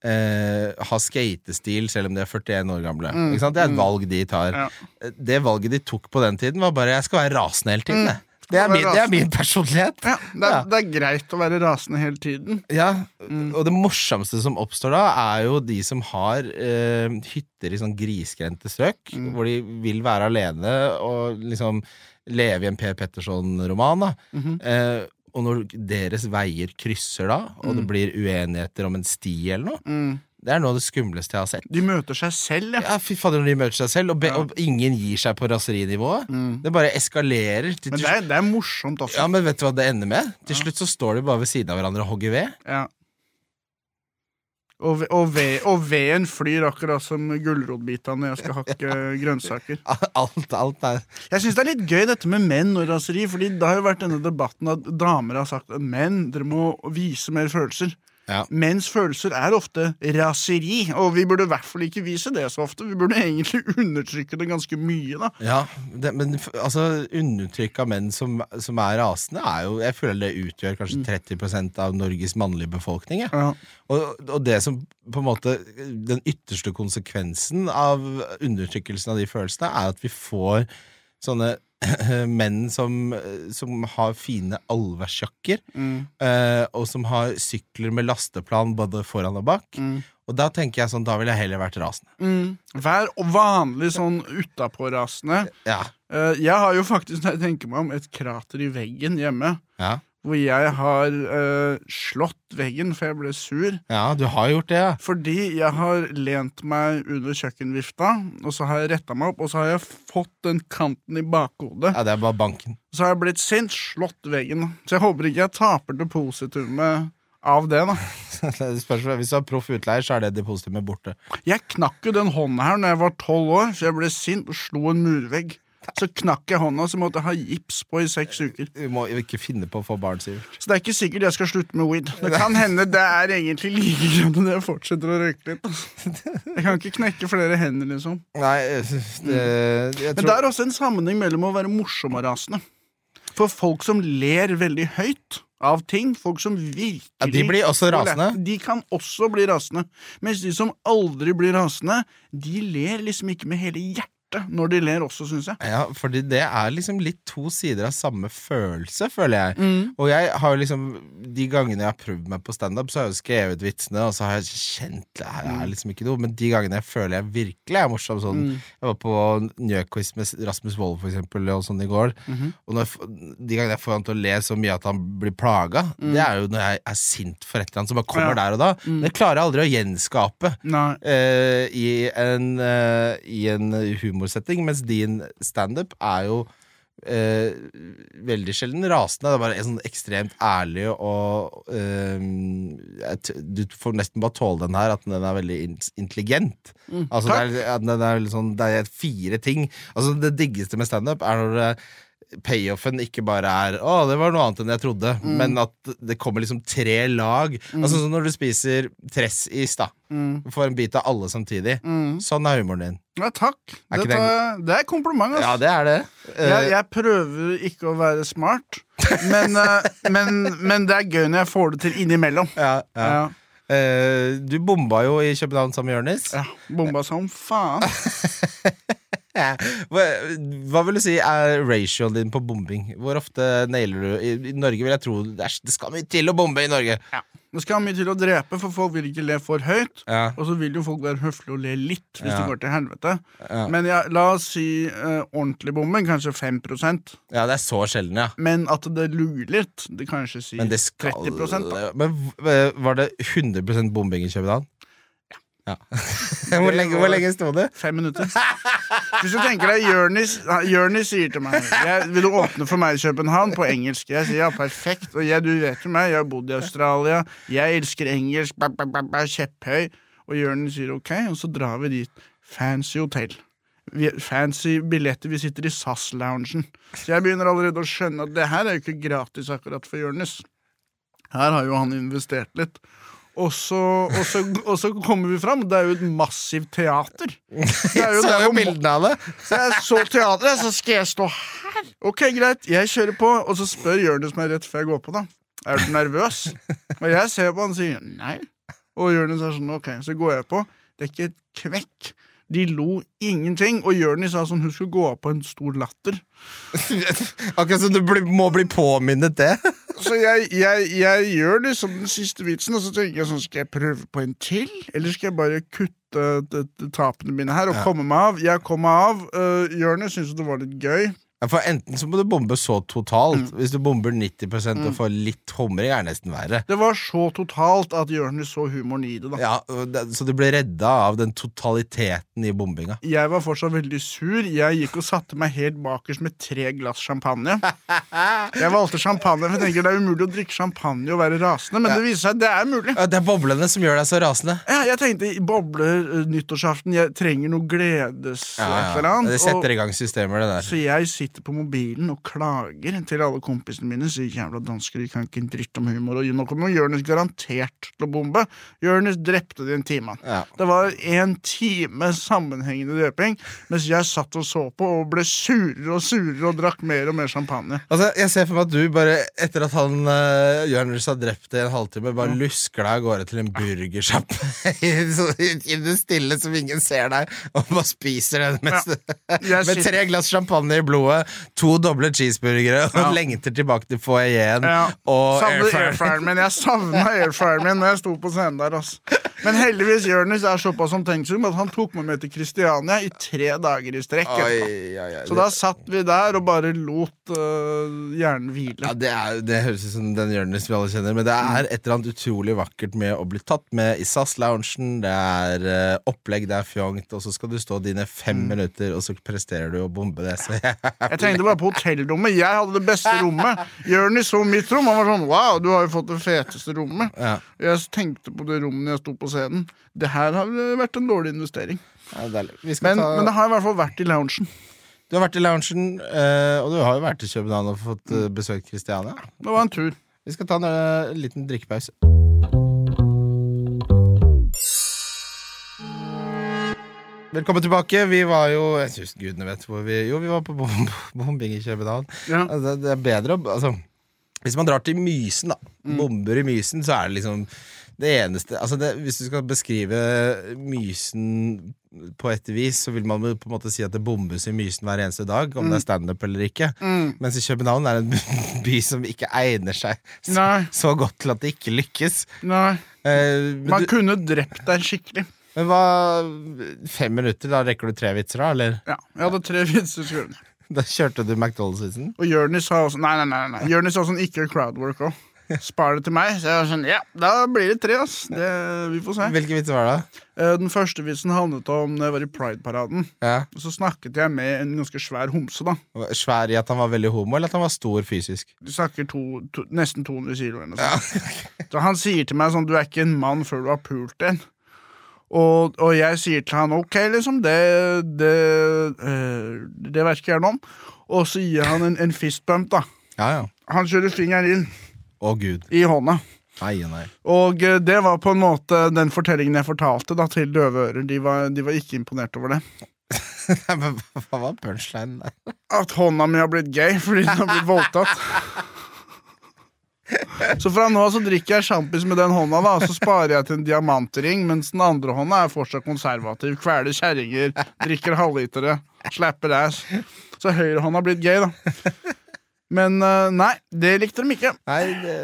eh, ha skatestil selv om de er 41 år gamle. Ikke sant? Det er et valg de tar. Mm. Ja. Det valget de tok på den tiden, var bare 'jeg skal være rasende hele tiden'. Mm. Det, er min, det er min personlighet. Ja, det, er, Ja. det er greit å være rasende hele tiden. Ja, og det morsomste som oppstår da, er jo de som har eh, hytter i sånn grisgrendte strøk, hvor de vil være alene og liksom leve i en Per Petterson-roman. da. eh, og når deres veier krysser da, og det blir uenigheter om en sti eller noe, Mm. det er noe av det skumleste jeg har sett. De møter seg selv, ja. Ja, fy fader, de møter seg selv, og, be, og ingen gir seg på raserinivået. Det bare eskalerer. Til, Men det er, det er morsomt også. ja, men vet du hva det ender med? Til slutt så står de bare ved siden av hverandre og hogger ved. Ja. Og, og, ve, og veden flyr akkurat som gulrotbitene når jeg skal hakke grønnsaker. Alt, alt er Jeg syns det er litt gøy dette med menn og raseri, Fordi det har jo vært denne debatten at damer har sagt at menn, dere må vise mer følelser. Ja. Mens følelser er ofte raseri, og vi burde i hvert fall ikke vise det så ofte. Vi burde egentlig undertrykke det ganske mye, da. Ja, det, men altså, undertrykk av menn som, som er rasende, er jo Jeg føler det utgjør kanskje 30% av Norges mannlige befolkning. jeg. Ja. Og, og det som på en måte Den ytterste konsekvensen av undertrykkelsen av de følelsene, er at vi får sånne menn som, som har fine allværsjakker, Mm. uh, og som har sykler med lasteplan både foran og bak. Mm. Og da tenker jeg sånn, da ville jeg heller vært rasende. Mm. Vær vanlig sånn utapårasende. Ja, Uh, jeg har jo faktisk, når jeg tenker meg om, et krater i veggen hjemme. ja, Hvor jeg har uh, slått veggen, for jeg ble sur. ja du har gjort det, ja. Fordi jeg har lent meg under kjøkkenvifta, og så har jeg retta meg opp, og så har jeg fått den kanten i bakhodet. Ja, det er bare banken. Så har jeg blitt sint, slått veggen. Så jeg håper ikke jeg taper depositumet av det, da. Hvis du har proff utleier, så er det depositumet borte. Jeg knakk jo den hånda her når jeg var tolv år, så jeg ble sint og slo en murvegg. Så knakk jeg hånda, så måtte jeg ha gips på i seks uker. Du må ikke finne på å få barn, sier. Så det er ikke sikkert jeg skal slutte med weed. Det kan hende det er egentlig like greit om jeg fortsetter å røyke litt. Jeg kan ikke knekke flere hender, liksom. Nei, det, jeg Men det er også en sammenheng mellom å være morsom og rasende. For folk som ler veldig høyt, av ting. Folk som virkelig Ja, de blir også rasende. De kan også bli rasende. Mens de som aldri blir rasende, de ler liksom ikke med hele hjertet når de ler også, syns jeg. Ja, fordi det er liksom litt to sider av samme følelse, føler jeg. Mm. Og jeg har jo liksom De gangene jeg har prøvd meg på standup, så har jeg jo skrevet vitsene, og så har jeg kjent det her er liksom ikke noe. Men de gangene jeg føler jeg virkelig er morsom, sånn Mm. Jeg var på Njø-quiz med Rasmus Wold, for eksempel, og sånn i går. Mhm. Og når de gangene jeg får han til å le så mye at han blir plaga, det er jo når jeg er sint for et eller annet som bare kommer Mm. Ja. der og da. Mm. Det klarer jeg aldri å gjenskape eh, i, en, uh, i en humorsetting, mens din standup er jo eh, veldig sjelden rasende. Det er bare sånn ekstremt ærlig og eh, Du får nesten bare tåle den her, at den er veldig intelligent. Mm. Altså, det, er, den er sånn, det er fire ting. Altså, det diggeste med standup er når det payoffen ikke bare er 'Å, det var noe annet enn jeg trodde', Mm. men at det kommer liksom tre lag. Altså sånn når du spiser tressis, da. Mm. Får en bit av alle samtidig. Mm. Sånn er humoren din. Ja, takk. Er Det, tar, det er kompliment, Ja, altså. det er det. Eh, Jeg, jeg prøver ikke å være smart, men, eh, men, men det er gøy når jeg får det til innimellom. ja, ja. Ja. Uh, du bomba jo i København sammen med Jonis. Ja, Bomba som faen. Hva, vil du si er ratioen din på bombing? Hvor ofte nailer du? I, I Norge vil jeg tro det, er, det skal mye til å bombe i Norge. Det skal mye til å drepe, for folk vil ikke le for høyt. Ja, Og så vil jo folk være høflige og le litt hvis Ja. det går til helvete. ja. Men ja, la oss si uh, ordentlig bombing, kanskje 5% ja, det er så sjelden, ja. Men at det lurer litt, det kan kanskje si Men skal 30 da. Men var det 100 bombing i København? Ja. hvor, lenge, hvor lenge sto det? Fem minutter. Hvis du tenker deg Jørnis Jørnis sier til meg jeg, Vil du åpne for meg i København på engelsk? Jeg sier ja, perfekt. Og jeg, du vet jo meg, jeg har bodd i Australia. Jeg elsker engelsk. Ba, ba, ba, ba, kjepphøy. Og Jørnis sier ok, og så drar vi dit. Fancy hotell. Fancy billetter. Vi sitter i SAS-loungen. Så jeg begynner allerede å skjønne at det her er jo ikke gratis akkurat for Jørnis. Her har jo han investert litt. Og så, og, så, og så kommer vi fram, det er jo et massivt teater. Det er Jeg så jo bildene av det. så jeg så teatret, så skal jeg stå her. Ok, greit, jeg kjører på, og så spør Jonis meg rett før jeg går på, da. Er du nervøs? Og jeg ser på han og sier nei. Og Jonis er sånn, ok, så går jeg på. Det er ikke et kvekk. De lo ingenting, og Jonis sa sånn, hun skulle gå av på en stor latter. Akkurat som du må bli påminnet det. Så jeg, jeg, jeg gjør liksom den siste vitsen, og så tenker jeg sånn, skal jeg prøve på en til? Eller skal jeg bare kutte de, de tapene mine her og Ja. komme meg av? Jeg kom meg av. Uh, Jonis syntes det var litt gøy. Ja, For enten så må du bombe så totalt. Mm. Hvis du bomber 90% og får litt humring, er nesten verre. Det var så totalt at Jonis så humoren i det, da. Ja, Så du ble redda av den totaliteten i bombinga. Jeg var fortsatt veldig sur. Jeg gikk og satte meg helt bakerst med tre glass champagne. Jeg valgte champagne, for jeg tenker det er umulig å drikke champagne og være rasende, men Ja. det viser seg at det er mulig. Ja, Det er boblene som gjør deg så rasende. Ja, jeg tenkte bobler uh, nyttårsaften, jeg trenger noe gledes eller annet. Det setter i gang systemer, det der. Så jeg sitter på mobilen og klager til alle kompisene mine. Sier jævla dansker, de kan ikke en dritt om humor. Og nå kommer Jonis garantert til å bombe. Jonis drepte de en time. Ja. Det var en time sammenhengende dreping, mens jeg satt og så på og ble surere og surere og drakk mer og mer champagne. Altså, Jeg ser for meg at du bare, etter at han uh, Jonis har drept deg i en halvtime, bare lusker deg av gårde til en burgersjappe i, i det stille som ingen ser deg, og bare spiser den mens ja. Med tre glass champagne i blodet, to doble cheeseburgere, og Ja. lengter tilbake til foajeen Ja. og airfryeren min. Jeg savna airfryeren min når jeg sto på scenen der. ass. Men heldigvis Jonis er såpass omtenksom at han tok meg med til Kristiania i tre dager i strekk. Oi, oi, oi. Så da satt vi der og bare lot uh, hjernen hvile. Ja, det, er, det høres ut som den Jonis vi alle kjenner, men det er et eller annet utrolig vakkert med å bli tatt med i SAS-loungen. Det er uh, opplegg, det er fjongt, og så skal du stå dine fem Mm. minutter, og så presterer du å bombe det. Så jeg, Jeg tenkte bare på hotellrommet. Jeg hadde det beste rommet. Jonis så mitt rom. Han var sånn Wow, du har jo fått det feteste rommet. ja, Jeg tenkte på det rommet jeg sto på scenen. Det her har vært en dårlig investering. ja. Men, ta, men det har i hvert fall vært i loungen. Du har vært i loungen, eh, og du har jo vært i København og fått eh, besøkt Kristiania. Det var en tur. Vi skal ta en eh, liten drikkepause. Velkommen tilbake. Vi var jo Jeg synes gudene vet hvor vi Jo, vi var på bom bombing i København. Ja. Altså, det er bedre å Altså Hvis man drar til Mysen, da. Bomber i Mysen, så er det liksom det eneste altså det, Hvis du skal beskrive Mysen på et vis, så vil man på en måte si at det bombes i Mysen hver eneste dag, om det er standup eller ikke. Mens i København er det en by som ikke egner seg så, så godt til at det ikke lykkes. Nei. Eh, Man du, kunne drept deg skikkelig. Men hva Fem minutter, da rekker du tre vitser, da? Eller? Ja, Jeg hadde tre vitser. skulle. Da kjørte du McDonald's-vitsen? Og Jonis sa også Nei, nei, nei, nei. Jonis sa sånn ikke crowdwork òg. Spar det til meg. Så jeg var sånn Ja, da blir det tre, ass. Det, vi får se. Hvilke vitser var det? Eh, Den første vitsen handlet om det jeg var i Pride-paraden. Ja. Og Så snakket jeg med en ganske svær homse, da. Svær i at han var veldig homo, eller at han var stor fysisk? De snakker to, to, nesten 200 kilo eller noe sånt. Så han sier til meg sånn Du er ikke en mann før du har pult en. Og, og jeg sier til han ok, liksom. Det, det, eh, det ikke jeg noe om. Og så gir han en, en fistbump, da. Ja, ja. Han kjører fingeren inn Å, gud. i hånda. Nei, nei. Og eh, det var på en måte den fortellingen jeg fortalte da til døve ører. De var, de var ikke imponert over det. Nei, men Hva var punchlinen der? At hånda mi har blitt gay fordi den har blitt voldtatt. Så fra nå av så drikker jeg sjampis med den hånda, da, og så sparer jeg til en diamantring, mens den andre hånda er fortsatt konservativ. Kveler kjerringer, drikker halvlitere, slapper ass. Så høyrehånda har blitt gay, da. Men eh, nei, det likte de ikke. Nei, det,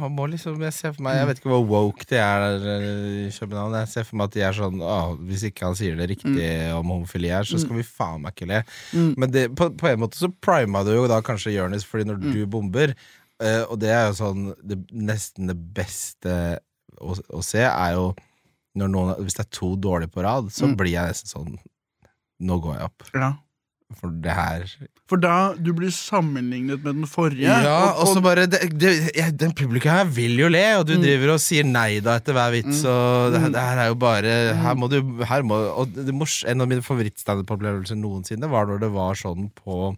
man må liksom Jeg ser for meg Jeg vet ikke hvor woke de er der eh, i København. Jeg ser for meg at de er sånn å, Hvis ikke han sier det riktig om homofili her, så skal vi faen meg ikke le. Men det, på, på en måte så prima du jo da kanskje Jonis, fordi når du bomber eh, Og det er jo sånn det, Nesten det beste å, å se, er jo når noen, Hvis det er to dårlige på rad, så blir jeg nesten sånn Nå går jeg opp. Ja. For det her For da du blir sammenlignet med den forrige. Ja, og så og, bare det, det, Den publikum her vil jo le, og du driver og sier nei da etter hver vits, og det, det her er jo bare Her må du her må, Og det En av mine favorittstandup-opplevelser noensinne var når det var sånn på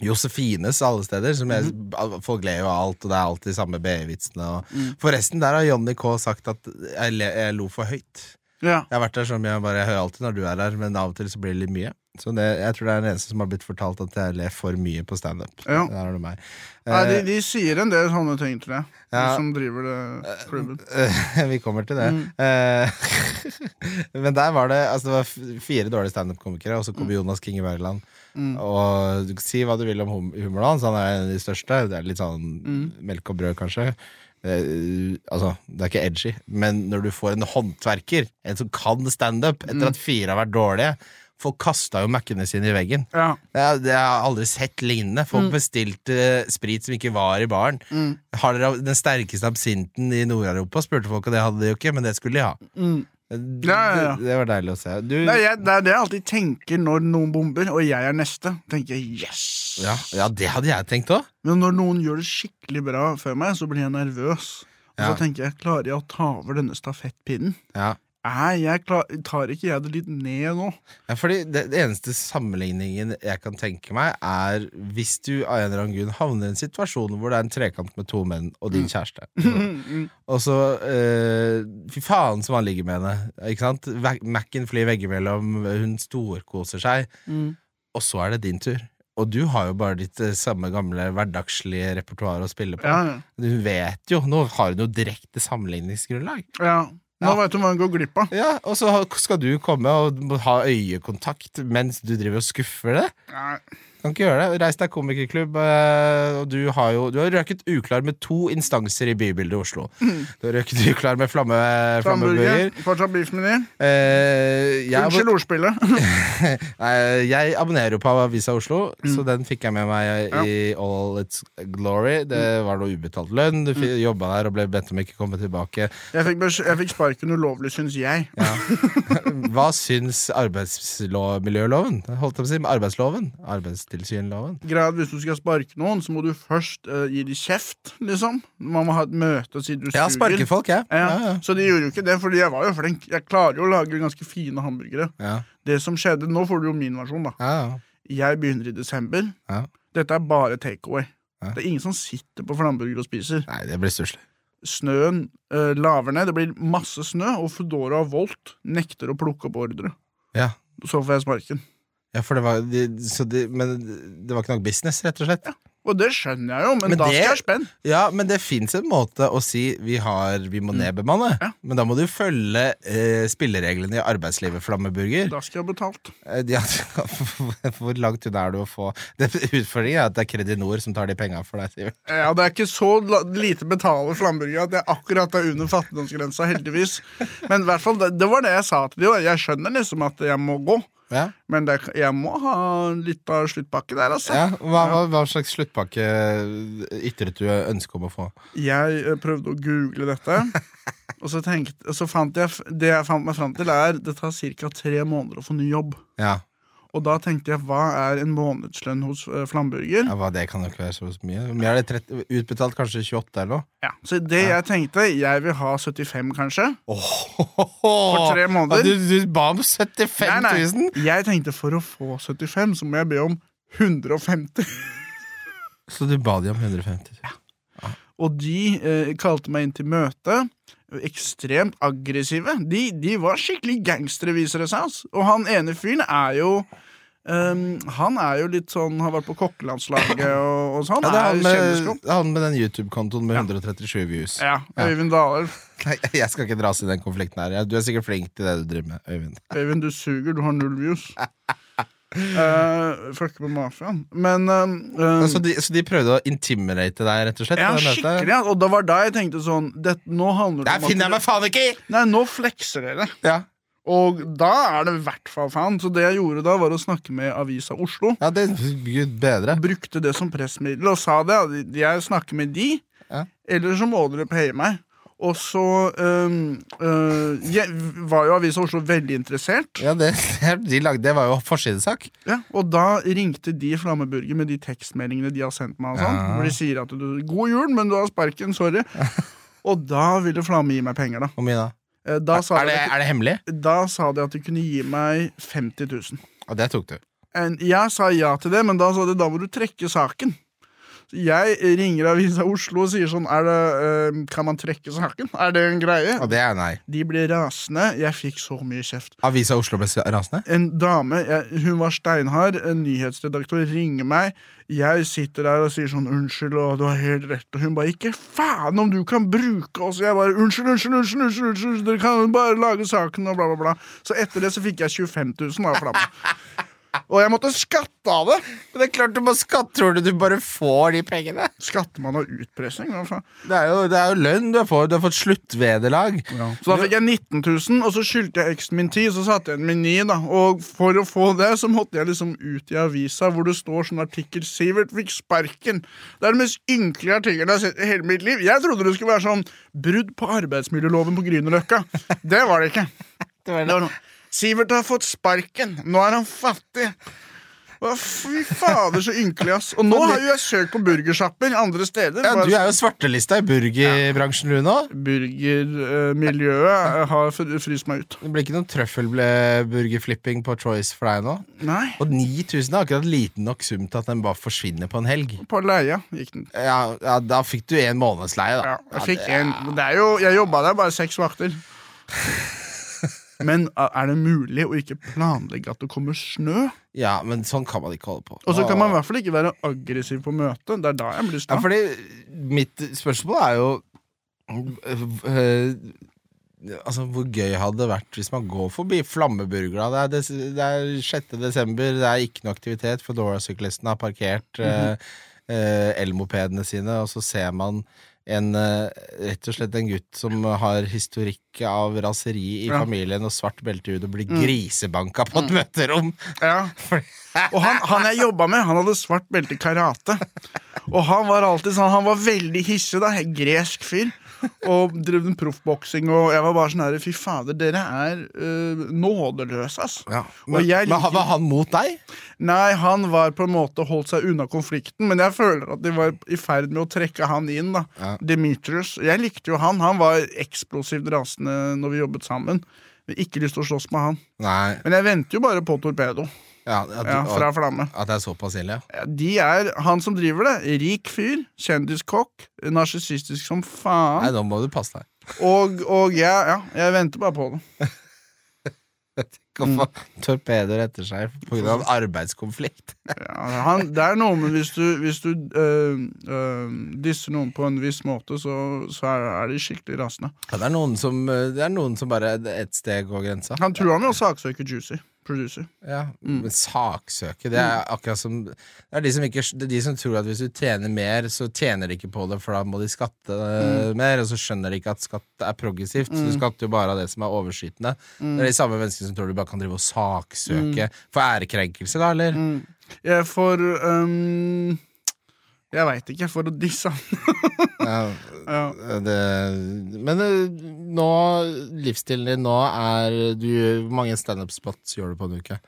Josefines alle steder. Som jeg, Folk ler jo av alt, og det er alltid de samme BE-vitsene. Mm. Forresten, der har Johnny K sagt at jeg, le, jeg lo for høyt. ja. Jeg har vært der som jeg bare Jeg hører alltid når du er der, men av og til så blir det litt mye. Så det, jeg tror det er den eneste som har blitt fortalt at jeg ler for mye på standup. Ja. Nei, de, Eh, de sier en del sånne ting, til deg, ja. De som driver det klubben. Eh, Vi kommer til det. Eh, Men der var det Altså det var fire dårlige standup-komikere, og så kom Jonas King i Wergeland. Og si hva du vil om hum- humoren hans, han er en av de største. Det er litt sånn melk og brød, kanskje. Uh, altså, det er ikke edgy, men når du får en håndverker, en som kan standup, etter at fire har vært dårlige Folk kasta jo Mac-ene sine i veggen. Ja. Det, er- det har aldri sett lignende. Folk bestilte sprit som ikke var i baren. Har dere den sterkeste absinten i Nord-Europa? spurte folk, og det hadde de jo ikke, men det skulle de ha. Det, Ja, ja, det var deilig å se. Du, Nei, jeg, det er det jeg alltid tenker når noen bomber, og jeg er neste. tenker jeg, yes ja, ja, det hadde jeg tenkt òg. Men når noen gjør det skikkelig bra før meg, så blir jeg nervøs. Og så tenker jeg, klarer jeg å ta over denne stafettpinnen? Ja. Nei, jeg klar, tar ikke jeg det litt ned nå? Ja, fordi det, det eneste sammenligningen jeg kan tenke meg, er hvis du av en eller annen grunn havner i en situasjon hvor det er en trekant med to menn og Mm. din kjæreste. Og så øh, Fy faen som han ligger med henne. Ikke sant? Mac-en flyr veggimellom, hun storkoser seg, Mm. og så er det din tur. Og du har jo bare ditt eh, samme gamle hverdagslige repertoar å spille på. Ja, ja. Du vet jo, Nå har hun jo direkte sammenligningsgrunnlag. ja. Nå vet du hva hun går glipp av. Ja, Og så skal du komme og ha øyekontakt mens du driver og skuffer det. Nei. Kan ikke gjøre det. Reis deg komikerklubb, eh, og du har jo Du har røket uklar med to instanser i bybildet i Oslo. Du har røket uklar med flamme, flammeburger. Fortsatt beefmeny. Eh, Unnskyld ordspillet. eh, jeg abonnerer jo på Avisa Oslo, så den fikk jeg med meg Ja. i all its glory. Det var noe ubetalt lønn. Du fi- jobba der og ble bedt om ikke å komme tilbake. Jeg fikk, jeg fikk sparken ulovlig, syns jeg. Ja. Hva syns arbeidsmiljøloven? Holdt jeg på å si, arbeidsloven? Arbeidstilsynloven? Er Hvis du skal sparke noen, så må du først uh, gi dem kjeft, liksom. Man må ha et møte og si du Ja, sparke folk, jeg. Ja, Ja, ja. Så de gjorde jo ikke det, fordi jeg var jo flink. Jeg klarer jo å lage ganske fine hamburgere. ja. Det som skjedde, Nå får du jo min versjon, da. ja, ja. Jeg begynner i desember. Ja. Dette er bare takeaway. Ja. Det er ingen som sitter på flamburger og spiser. Nei, det blir stusslig. Snøen uh, laver ned, det blir masse snø, og Foodora og Volt nekter å plukke opp ordre. Ja. Så får jeg sparken. Ja, for det var de, så de, Men det var ikke nok business, rett og slett? Og det skjønner jeg jo, men, Men da det- skal jeg spenn. Ja, men det fins en måte å si vi, har, vi må nedbemanne. Mm. Ja. Men da må du følge eh, spillereglene i arbeidslivet, Flammeburger. Da skal jeg ha betalt. Eh, de Hvor langt unna er du å få det Utfordringen er at det er Kredinor som tar de penga for deg. Sivert. Ja, Det er ikke så lite betaler Flammeburger at jeg akkurat er under fattigdomsgrensa, heldigvis. Men i hvert fall, det, det var det jeg sa til dem. Jeg skjønner liksom at jeg må gå, Ja. men det, jeg må ha litt av sluttpakke der, altså. Ja, hva, hva, hva slags sluttpakke ytret du ønske om å få? Jeg eh, prøvde å google dette, og så, tenkte, så fant jeg Det jeg fant meg fram til, er det tar ca. tre måneder å få ny jobb. Ja, Og da tenkte jeg, hva er en månedslønn hos uh, Flamburger? ja hva, Det kan jo ikke være så mye. Mye er det? 30, utbetalt kanskje 28 eller noe? Ja. Så det jeg tenkte, jeg vil ha 75, kanskje. For For tre måneder. Du, du ba om 75 Nei, 000? nei. Jeg tenkte for å få 75, så må jeg be om 150. Så du ba de om 150 000? Og de eh, kalte meg inn til møte. Ekstremt aggressive. De, de var skikkelig gangstere, viser det seg. Altså. Og han ene fyren er jo um, Han er jo litt sånn Har vært på kokkelandslaget og, og sånn. Ja, det er han med, han med den YouTube-kontoen med 137 views. Ja, Øyvind Daler. Nei, jeg skal ikke dras i den konflikten her. Du er sikkert flink til det du driver med, Øyvind. Øyvind, du suger. Du har null views. Uh, Fucker på mafiaen. Men ehm, Så de, så de prøvde å intimidate deg, rett og slett? Ja, skikkelig. ja. Og det var da jeg tenkte sånn det, Nå handler det Der om finner jeg meg faen ikke i! Nei, nå flekser dere. Ja. Og da er det i hvert fall faen. Så det jeg gjorde da, var å snakke med Avisa Oslo. ja, det Gud bedre. Brukte det som pressmiddel og sa det. Jeg snakker med de, Ja. eller så må dere paye meg. Og så øh, øh, var jo Avisa Oslo veldig interessert. Ja, det, de lagde, det var jo forsidesak. Ja, og da ringte de Flammeburger med de tekstmeldingene de har sendt meg. og sånt, Ja. Hvor de sier at du, 'God jul, men du har sparken. Sorry'. og da ville Flamme gi meg penger, da. Hvor mye da? Eh, Da sa, Er det, de, at, er det hemmelig? da sa de at de kunne gi meg 50 000. Og det tok du. En- Jeg sa ja til det, men da sa de da må du trekke saken. Jeg ringer Avisa Oslo og sier sånn er det, uh, Kan man trekke saken? Er det en greie? Og det er nei. De ble rasende. Jeg fikk så mye kjeft. Avisa Oslo ble rasende? En dame, jeg, hun var steinhard, en nyhetsredaktør ringer meg. Jeg sitter der og sier sånn 'unnskyld, og du har helt rett', og hun bare 'ikke faen om du kan bruke oss'. Jeg bare 'unnskyld, unnskyld, unnskyld, unnskyld, unnskyld dere kan bare lage saken', og bla, bla, bla. Så etter det så fikk jeg 25 000 av Flamme. Og jeg måtte skatte av det. Men det er klart du må skatte. Tror du du bare får de pengene? Skatter man av utpressing? Hva faen? Det er jo, det er jo lønn. Du har fått, du har fått sluttvederlag. Så da fikk jeg 19 000, og så skyldte jeg eksen min 10, så satte jeg min med 9. da Og for å få det, så måtte jeg liksom ut i avisa hvor det står sånn artikkel 'Sivert fikk sparken'. Det er den mest ynkelige artikkelen jeg har sett i hele mitt liv. Jeg trodde det skulle være sånn 'brudd på arbeidsmiljøloven på Grünerløkka'. Det var det ikke. Det var noe. Sivert har fått sparken. Nå er han fattig. Å, Fy fader, så ynkelig, ass. Og nå har jo jeg søkt på burgersjapper andre steder. Ja, Du er jo svartelista i burgerbransjen, du nå. Burgermiljøet har fryst meg ut. Det blir ikke noe trøffelburgerflipping på Choice for deg nå. Nei. Og 9000 er akkurat liten nok sum til at den bare forsvinner på en helg. På leia gikk den. Ja, ja Da fikk du en månedsleie, da. Ja, jeg fikk en Det er jo Jeg jobba der bare seks vakter. Men er det mulig å ikke planlegge at det kommer snø? Ja, men sånn kan man ikke holde på. Og så kan man i hvert fall ikke være aggressiv på møtet. Det er da jeg blir Ja, fordi mitt spørsmål er jo øh, Altså, Hvor gøy hadde det vært hvis man går forbi Flammeburger? Det er, det er 6. desember, det er ikke noe aktivitet. for Dora-syklistene har parkert eh, eh, elmopedene sine, og så ser man en, eh, rett og slett en gutt som har historikk av raseri i Ja. familien og svart belte i og blir grisebanka på et møterom. Ja. Og han, han jeg jobba med, han hadde svart belte i karate. Og han var alltid sånn Han var veldig hissig, da. Gresk fyr. Og drev en proffboksing, og jeg var bare sånn her Fy fader, dere er uh, nådeløse, ass. Ja. Og Men, jeg men var han mot deg? Nei, han var på en måte holdt seg unna konflikten, men jeg føler at de var i ferd med å trekke han inn. da Ja. Demetrius. Jeg likte jo han. Han var eksplosivt rasende når vi jobbet sammen. Men ikke lyst til å slåss med han. Nei. Men jeg venter jo bare på Torpedo. Ja, at, Ja, fra Flamme. at det er såpass ille? ja. De er han som driver det. Rik fyr, kjendiskokk, narsissistisk som faen. Nei, da må du passe deg. Og, og ja, ja, jeg venter bare på det. Tenk å få torpedoer etter seg pga. arbeidskonflikt. Ja, han, det er noe med hvis du, hvis du øh, øh, disser noen på en viss måte, så, så er, er de skikkelig rasende. Ja, det, er som, det er noen som bare ett steg går grensa. Han tror han jo saksøker Juicy. Producer. Ja, Men saksøke, det er akkurat som Det er de som, ikke, det er de som tror at hvis du tjener mer, så tjener de ikke på det, for da må de skatte mm. mer, og så skjønner de ikke at skatt er progressivt. Så du skatter jo bare av det som er overskytende. Det er de samme menneskene som tror du bare kan drive og saksøke for ærekrenkelse, da, eller? Ja, for øhm, Jeg veit ikke. For å disse han. Ja, det, men eh, nå, livsstilen din nå er du, Hvor mange standup-spots gjør du på en uke?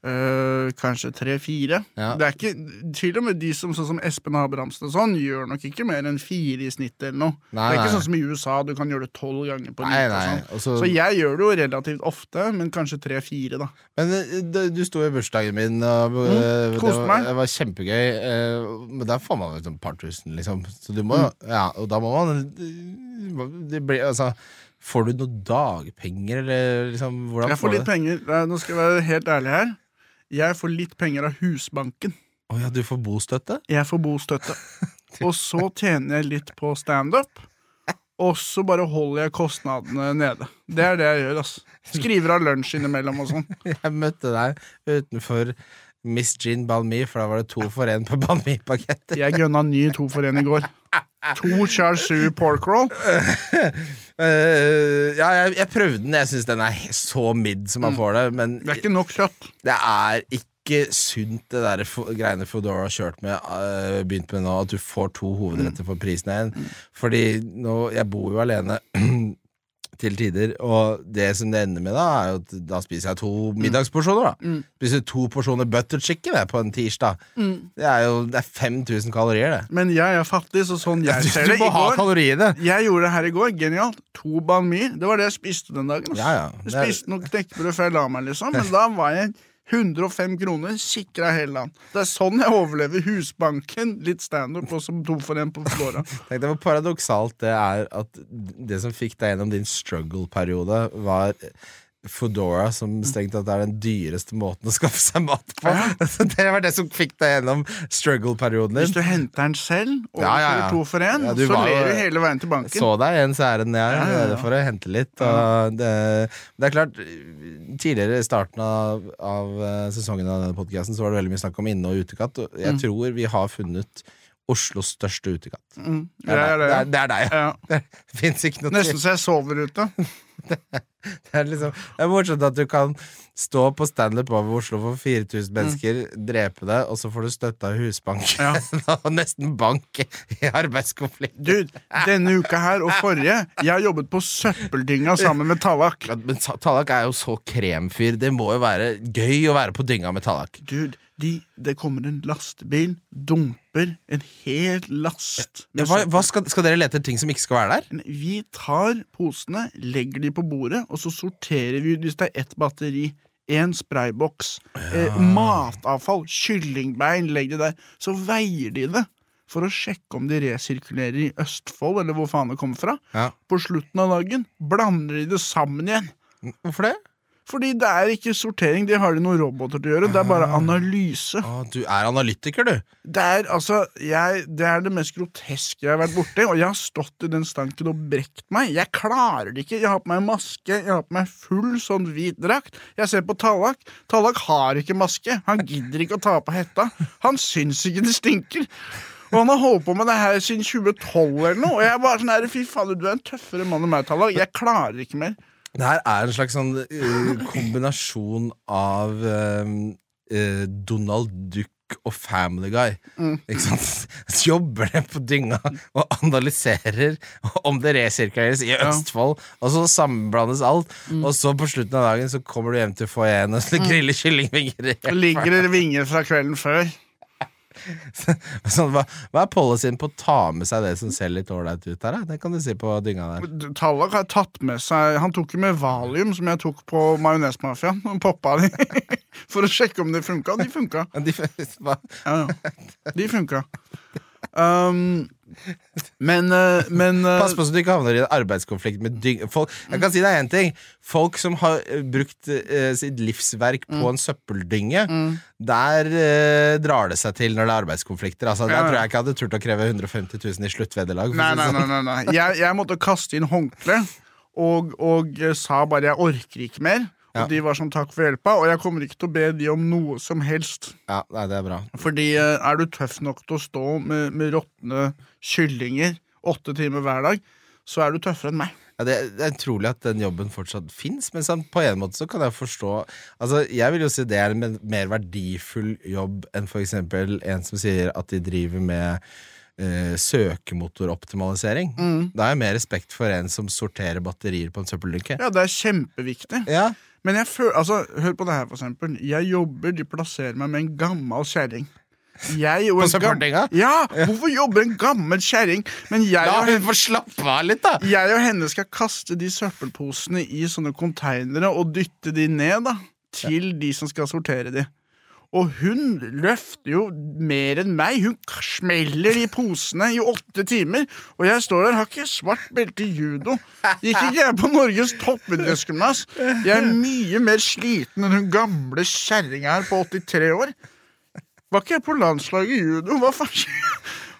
Øh, kanskje tre-fire. Ja. Det er ikke Til og med de som sånn som Espen Abrahamsen og sånn, gjør nok ikke mer enn fire i snitt eller noe. Nei, det er ikke nei. sånn som i USA, du kan gjøre det tolv ganger på nei. sånn. Også... så- Så jeg gjør det jo relativt ofte, men kanskje tre-fire, da. Men det, du, sto i bursdagen min, og eh, Mm, det, var, det var kjempegøy. eh, Men der får man jo et par tusen, liksom. Så du må Mm. jo Ja, og da må man eh, det blir, altså, Får du noe dagpenger, eller liksom Hvordan Jeg får får litt penger. Nei, Nå skal jeg være helt ærlig her. Jeg får litt penger av Husbanken. Å ja, du får bostøtte? Jeg får bostøtte. Og så tjener jeg litt på standup. Og så bare holder jeg kostnadene nede. Det er det jeg gjør. altså Skriver av lunsj innimellom og sånn. Jeg møtte deg utenfor Miss Gin Balmy for da var det to for én på Banh Mi-paketter. Jeg gønna ny to for én i går. To char siu pork roll. Uh, ja, jeg, jeg prøvde den. Jeg syns den er så midd som man får det, men Det er ikke nok kjøtt. det er ikke sunt, det der greiene Foodora har kjørt med, uh, begynt med nå, at du får to hovedretter for prisen av én. Fordi nå Jeg bor jo alene til tider, og det som det ender med da, er jo at da spiser jeg to middagsporsjoner, da. Spiser to porsjoner butter chicken jeg, på en tirsdag. Det er jo det er 5000 kalorier, det. Men jeg er fattig, så sånn jeg ser Du det må ha kaloriene! Jeg gjorde det her i går. Genialt. To banh mi. Det var det jeg spiste den dagen. Ja, ja. Jeg spiste nok knekkebrød før jeg la meg, liksom. Men da var jeg 105 kroner sikra hele land. Det er sånn jeg overlever Husbanken, litt standup og som to for en på Flora. Tenk deg hvor paradoksalt det er at det som fikk deg gjennom din struggle-periode, var Foodora, som strengt tatt er den dyreste måten å skaffe seg mat på. Så det var det som fikk deg gjennom struggle-perioden din. Hvis du henter den selv og Ja, ja, ja. to for én, Ja, så ler du hele veien til banken. Så deg en særen jeg Ja, ja, ja. for å hente litt. Det, det er klart, tidligere i starten av, av eh, sesongen av denne podkasten så var det veldig mye snakk om inne- og utekatt. Og jeg tror vi har funnet Oslos største utekatt. Mm, Det det er, er deg. det er, det. det er deg, ja. Ja. Det fins ikke noe Nesten så jeg sover ute. Det er, liksom, det er morsomt at du kan stå på standup over Oslo for 4000 mennesker, drepe deg, og så får du støtte av Husbanken. og nesten bank i arbeidskonflikt. Du, denne uka her og forrige, jeg har jobbet på søppeldynga sammen med Tallak. Ja, Men Tallak er jo så kremfyr. Det må jo være gøy å være på dynga med Tallak. Dude, de, det kommer en lastebil, dumper en hel last. Ja, hva, hva skal, skal dere lete etter ting som ikke skal være der? Vi tar posene, legger de på bordet, og så sorterer vi hvis det er ett batteri. En sprayboks. Eh, matavfall, kyllingbein, legg det der. Så veier de det for å sjekke om de resirkulerer i Østfold, eller hvor faen det kommer fra. Ja. På slutten av dagen blander de det sammen igjen. Hvorfor det? Fordi det er ikke sortering, det har de noen roboter til å gjøre. Det er bare analyse. Ah, du er analytiker, du. Det er altså jeg, Det er det mest groteske jeg har vært borti, og jeg har stått i den stanken og brekt meg. Jeg klarer det ikke. Jeg har på meg maske, jeg har på meg full sånn hvit drakt. Jeg ser på Tallak. Tallak har ikke maske. Han gidder ikke å ta på hetta. Han syns ikke det stinker. Og han har holdt på med det her siden 2012 eller noe. Og jeg er bare sånn her, fy faen, du er en tøffere mann enn meg, Tallak. Jeg klarer ikke mer. Det her er en slags sånn eh, kombinasjon av eh, Donald Duck og Family Guy. Ikke sant? Så jobber de på dynga og analyserer om det resirkuleres i Østfold, og så sammenblandes alt. Og så på slutten av dagen så kommer du hjem til foajeen og så griller kyllingvinger. ligger det vinger fra kvelden før. Sånn, hva, hva er policyen på å ta med seg det som ser litt ålreit ut? Da? Det kan du si på dynga der. Tallak har tatt med seg Han tok jo med valium, som jeg tok på Majonesmafiaen. Og poppa de for å sjekke om det funka. De funka. De? Ja, ja. De funka. Um, men uh, men uh, Pass på så du ikke havner i en arbeidskonflikt med dyng... Folk, jeg kan si deg en ting. Folk som har eh, brukt uh, sitt livsverk på en søppeldynge, der uh, drar det seg til når det er arbeidskonflikter. Altså, Ja, Der tror jeg ikke jeg hadde turt å kreve 150 000 i sluttvederlag. Nei, nei, sånn. nei, nei. Jeg, jeg måtte kaste inn håndkle og, og eh, sa bare 'jeg orker ikke mer'. Ja. Og de var sånn 'takk for hjelpa', og jeg kommer ikke til å be de om noe som helst. Ja, nei, det er bra. Fordi eh, er du tøff nok til å stå med, med råtne kyllinger åtte timer hver dag, så er du tøffere enn meg. Ja, det, er utrolig at den jobben fortsatt fins, men på en måte så kan jeg forstå Altså, Jeg vil jo si det er en mer verdifull jobb enn eksempel en som sier at de driver med eh, søkemotoroptimalisering. Da har jeg mer respekt for en som sorterer batterier på en søppeldynke. Ja, det er kjempeviktig. Ja. Men jeg føler, altså, hør på det her, for eksempel. Jeg jobber, de plasserer meg med en gammel kjerring. Jeg og en gam- Ja! Hvorfor jobber en gammel kjerring? Men La hun henne, få slappe av litt, da! jeg og henne skal kaste de søppelposene i sånne konteinere og dytte de ned da, til de som skal sortere de. Og hun løfter jo mer enn meg. Hun smeller de posene i åtte timer. Og jeg står der, har ikke svart belte i judo. Gikk ikke jeg på Norges toppidrettsgymnas? Jeg er mye mer sliten enn hun gamle kjerringa her på 83 år. Var ikke jeg på landslaget i judo? Hva faen skjer?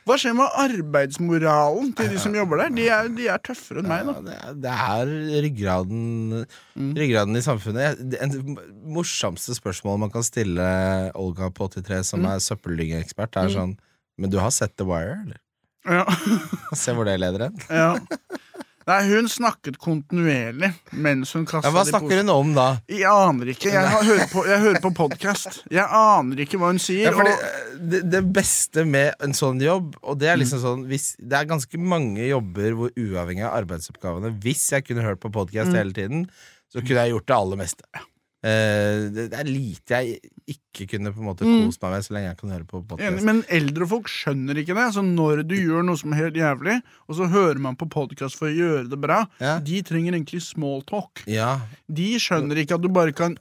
Hva skjer med arbeidsmoralen til de som jobber der? De er, de er tøffere enn meg, Ja, da. det, er, det er ryggraden Ryggraden i samfunnet. Det- morsomste spørsmålet man kan stille Olga på 83, som er søppeldyngeekspert, er sånn Men du har sett The Wire, eller? Ja. Se hvor det leder hen. Ja. Nei, hun snakket kontinuerlig mens hun kasta Ja, hva snakker hun om da? Jeg aner ikke. Jeg har- hører på, jeg hører på podkast. Jeg aner ikke hva hun sier. Ja, det, det beste med en sånn jobb, og det er liksom sånn hvis, Det er ganske mange jobber hvor uavhengig av arbeidsoppgavene Hvis jeg kunne hørt på podkast hele tiden, så kunne jeg gjort det aller meste. Eh, det, er lite jeg ikke kunne på en måte kost meg med så lenge jeg kan høre på podkast. men eldre folk skjønner ikke det. Så Når du gjør noe som er helt jævlig, og så hører man på podkast for å gjøre det bra, Ja. de trenger egentlig small talk. Ja. De skjønner ikke at du bare kan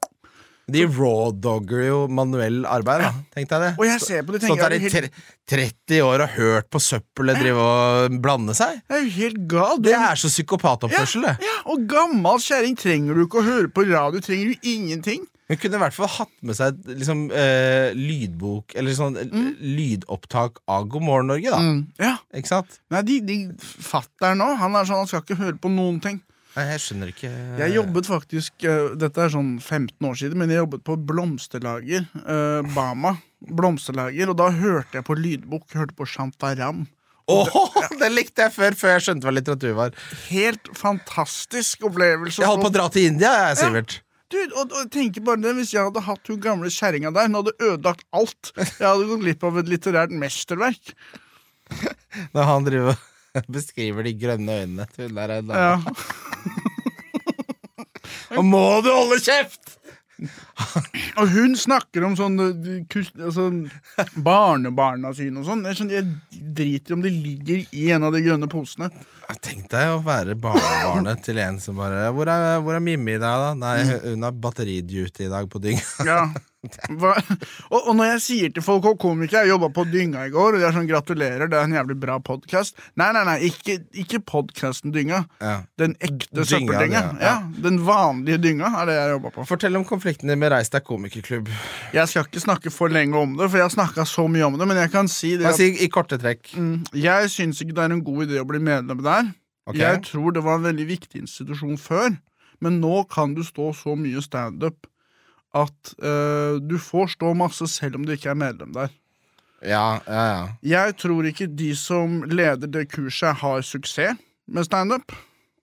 De raw-dogger jo manuell arbeid, da. Tenk deg det. Og jeg ser på det Stått tenker der i jeg er jo helt, tre- 30 år og hørt på søppelet drive og blande seg. Det er jo helt gal. Det er så psykopatoppførsel, det. ja, Og gammel kjerring trenger du ikke å høre på radio. Trenger du ingenting. Hun kunne i hvert fall hatt med seg liksom, eh, lydbok, eller sånn eh, Mm. lydopptak av God morgen Norge, da. Ja, Ikke sant? Nei, de, de Fatter'n nå, han er sånn, han skal ikke høre på noen ting. Nei, jeg skjønner ikke Jeg jobbet faktisk eh, Dette er sånn 15 år siden, men jeg jobbet på blomsterlager. eh, Bama. Blomsterlager. Og da hørte jeg på lydbok. Hørte på Shantaram. Åh, Det likte jeg før, før jeg skjønte hva litteratur var. Helt fantastisk opplevelse. Jeg holdt på å dra til India, jeg, Sivert. Du, og, og tenker bare det, Hvis jeg hadde hatt hun gamle kjerringa der, hun hadde ødelagt alt. Jeg hadde gått glipp av et litterært mesterverk. Når han driver beskriver de grønne øynene til hun der er Ja. Og må du holde kjeft! Og hun snakker om sånn eh, altså, barnebarna sine og sånn. Jeg, jeg driter om de ligger i en av de grønne posene. Tenk deg å være barnebarnet til en som bare Hvor er, hvor er Mimmi i dag, da? Nei, hun har batteriduty i dag på dynga. Ja. Og, og når jeg sier til folk og komikere Jeg jobba på Dynga i går, og de er sånn 'gratulerer, det er en jævlig bra podkast'. Nei, nei, nei, ikke, ikke podkasten Dynga. Ja. Den ekte Dynga, søppeldynga. ja. Ja, den vanlige dynga er det jeg jobba på. Fortell om konflikten din med Reis deg komikerklubb. Jeg skal ikke snakke for lenge om det, for jeg har snakka så mye om det, men jeg kan si det at si i korte trekk? mm, jeg syns ikke det er en god idé å bli medlem der. Ok. Jeg tror det var en veldig viktig institusjon før, men nå kan du stå så mye standup at uh, du får stå masse selv om du ikke er medlem der. Ja, ja, ja. Jeg tror ikke de som leder det kurset, har suksess med standup.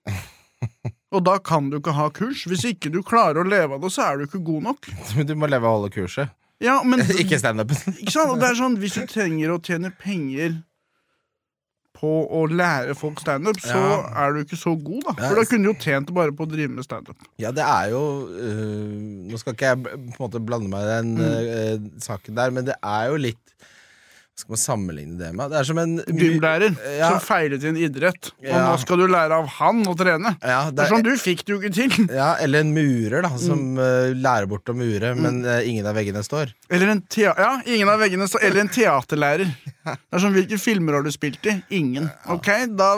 Og da kan du ikke ha kurs. Hvis ikke du klarer å leve av det, så er du ikke god nok. Du må leve og holde kurset. Ja, men Ikke standupen. Ikke sant? Og det er sånn, Hvis du trenger å tjene penger på å lære folk standup, så Ja. er du ikke så god, da. For da kunne du jo tjent bare på å drive med standup. Ja, det er jo øh, Nå skal ikke jeg på en måte blande meg i den øh, saken der, men det er jo litt skal man sammenligne det med? Det er som en Gymlærer Ja. som feilet i en idrett. Og Ja. nå skal du lære av han å trene. Ja, Det er sånn, du fikk det jo ikke til. ja, eller en murer, da, som Mm. øh, lærer bort å mure, men øh, ingen av veggene står. Eller en, ja, ingen av veggene står, eller en teaterlærer. Det er sånn, Hvilke filmer har du spilt i? Ingen. Ok, Da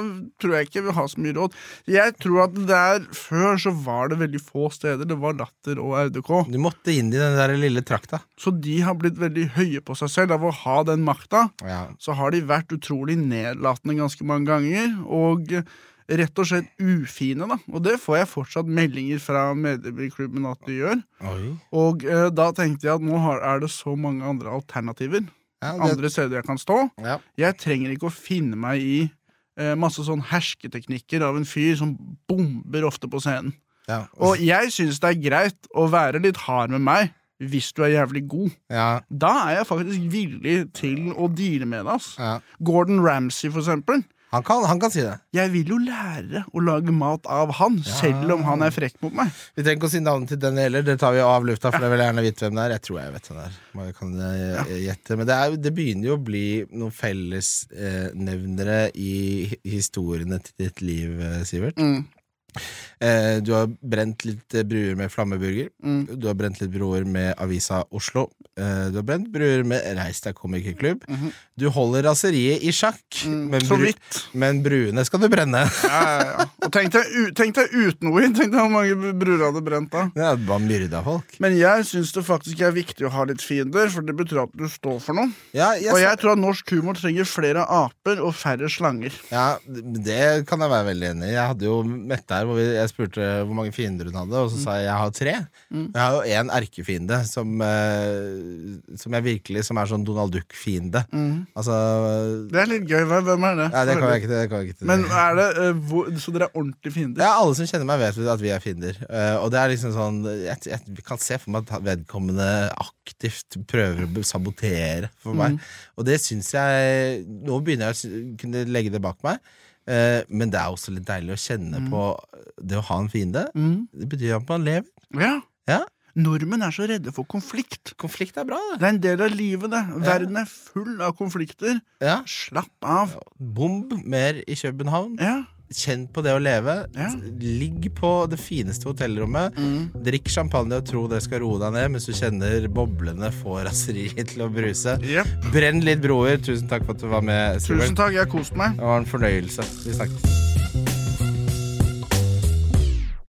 tror jeg ikke vi har så mye råd. Jeg tror at der Før så var det veldig få steder. Det var Latter og RDK. Du måtte inn i den der lille trakta. Så de har blitt veldig høye på seg selv. Av å ha den makta, Ja. så har de vært utrolig nedlatende ganske mange ganger. Og rett og slett ufine, da. Og det får jeg fortsatt meldinger fra medlemmer i klubben at de gjør. Oi. Og eh, da tenkte jeg at nå har, er det så mange andre alternativer. Ja, det, Andre steder jeg kan stå. ja. Jeg trenger ikke å finne meg i eh, masse sånn hersketeknikker av en fyr som bomber ofte på scenen. Ja. Og jeg syns det er greit å være litt hard med meg hvis du er jævlig god. ja. Da er jeg faktisk villig til å deale med det. ja. Gordon Ramsay, for eksempel. Han, kan, han kan si det. Jeg vil jo lære å lage mat av han, selv om han er frekk mot meg. Vi trenger ikke å si navnet til den heller. Det tar vi av lufta, for jeg vil gjerne vite hvem det er. Jeg tror jeg vet hvem det er. Man kan eh, gjette. Men det, er, det begynner jo å bli noen fellesnevnere i historiene til ditt liv, eh, Sivert. Mm. Eh, du har brent litt eh, bruer med flammeburger. Mm. Du har brent litt broer med Avisa Oslo. Eh, du har brent bruer med Reis deg komikerklubb. Mhm. Du holder raseriet i sjakk, Mm, men, bru- men bruene skal du brenne. Ja, ja, ja. Og tenk deg, tenk deg uten weed. Tenk deg hvor mange bruer hadde brent da. Det var myrda folk. Men jeg syns det faktisk er viktig å ha litt fiender, for det betyr at du står for noe. Ja, jeg, Og jeg tror at norsk humor trenger flere aper og færre slanger. ja, det kan jeg være veldig enig i. Jeg hadde jo Mette her, hvor vi, jeg spurte hvor mange fiender hun hadde, og så sa jeg jeg har tre. Mm. Jeg har jo én erkefiende som, eh, som jeg virkelig Som er sånn Donald Duck-fiende. Altså Det er litt gøy. Hvem hvem er det? Ja, det kan jeg ikke, det kan jeg ikke Men er det uh, hvor, Så dere er ordentlige fiender? Ja, alle som kjenner meg, vet at vi er fiender. Uh, og det er liksom sånn jeg, jeg kan se for meg at vedkommende aktivt prøver å sabotere for meg. Mm. Og det syns jeg Nå begynner jeg å kunne legge det bak meg. Eh, men det er også litt deilig å kjenne på det å ha en fiende. Mm. Det betyr at man lever. Ja. Ja, Nordmenn er så redde for konflikt. Konflikt er bra, det. Det er en del av livet, det. Verden er full av konflikter. Ja. Slapp av. Bomb mer i København. Ja. Kjenn på det å leve. Ja. Ligg på det fineste hotellrommet. Mm. Drikk champagne og tro det skal roe deg ned mens du kjenner boblene få raseriet til å bruse. Yep. Brenn litt broer. Tusen takk for at du var med. Tusen takk, jeg har kost meg. Det var en fornøyelse. Vi snakkes.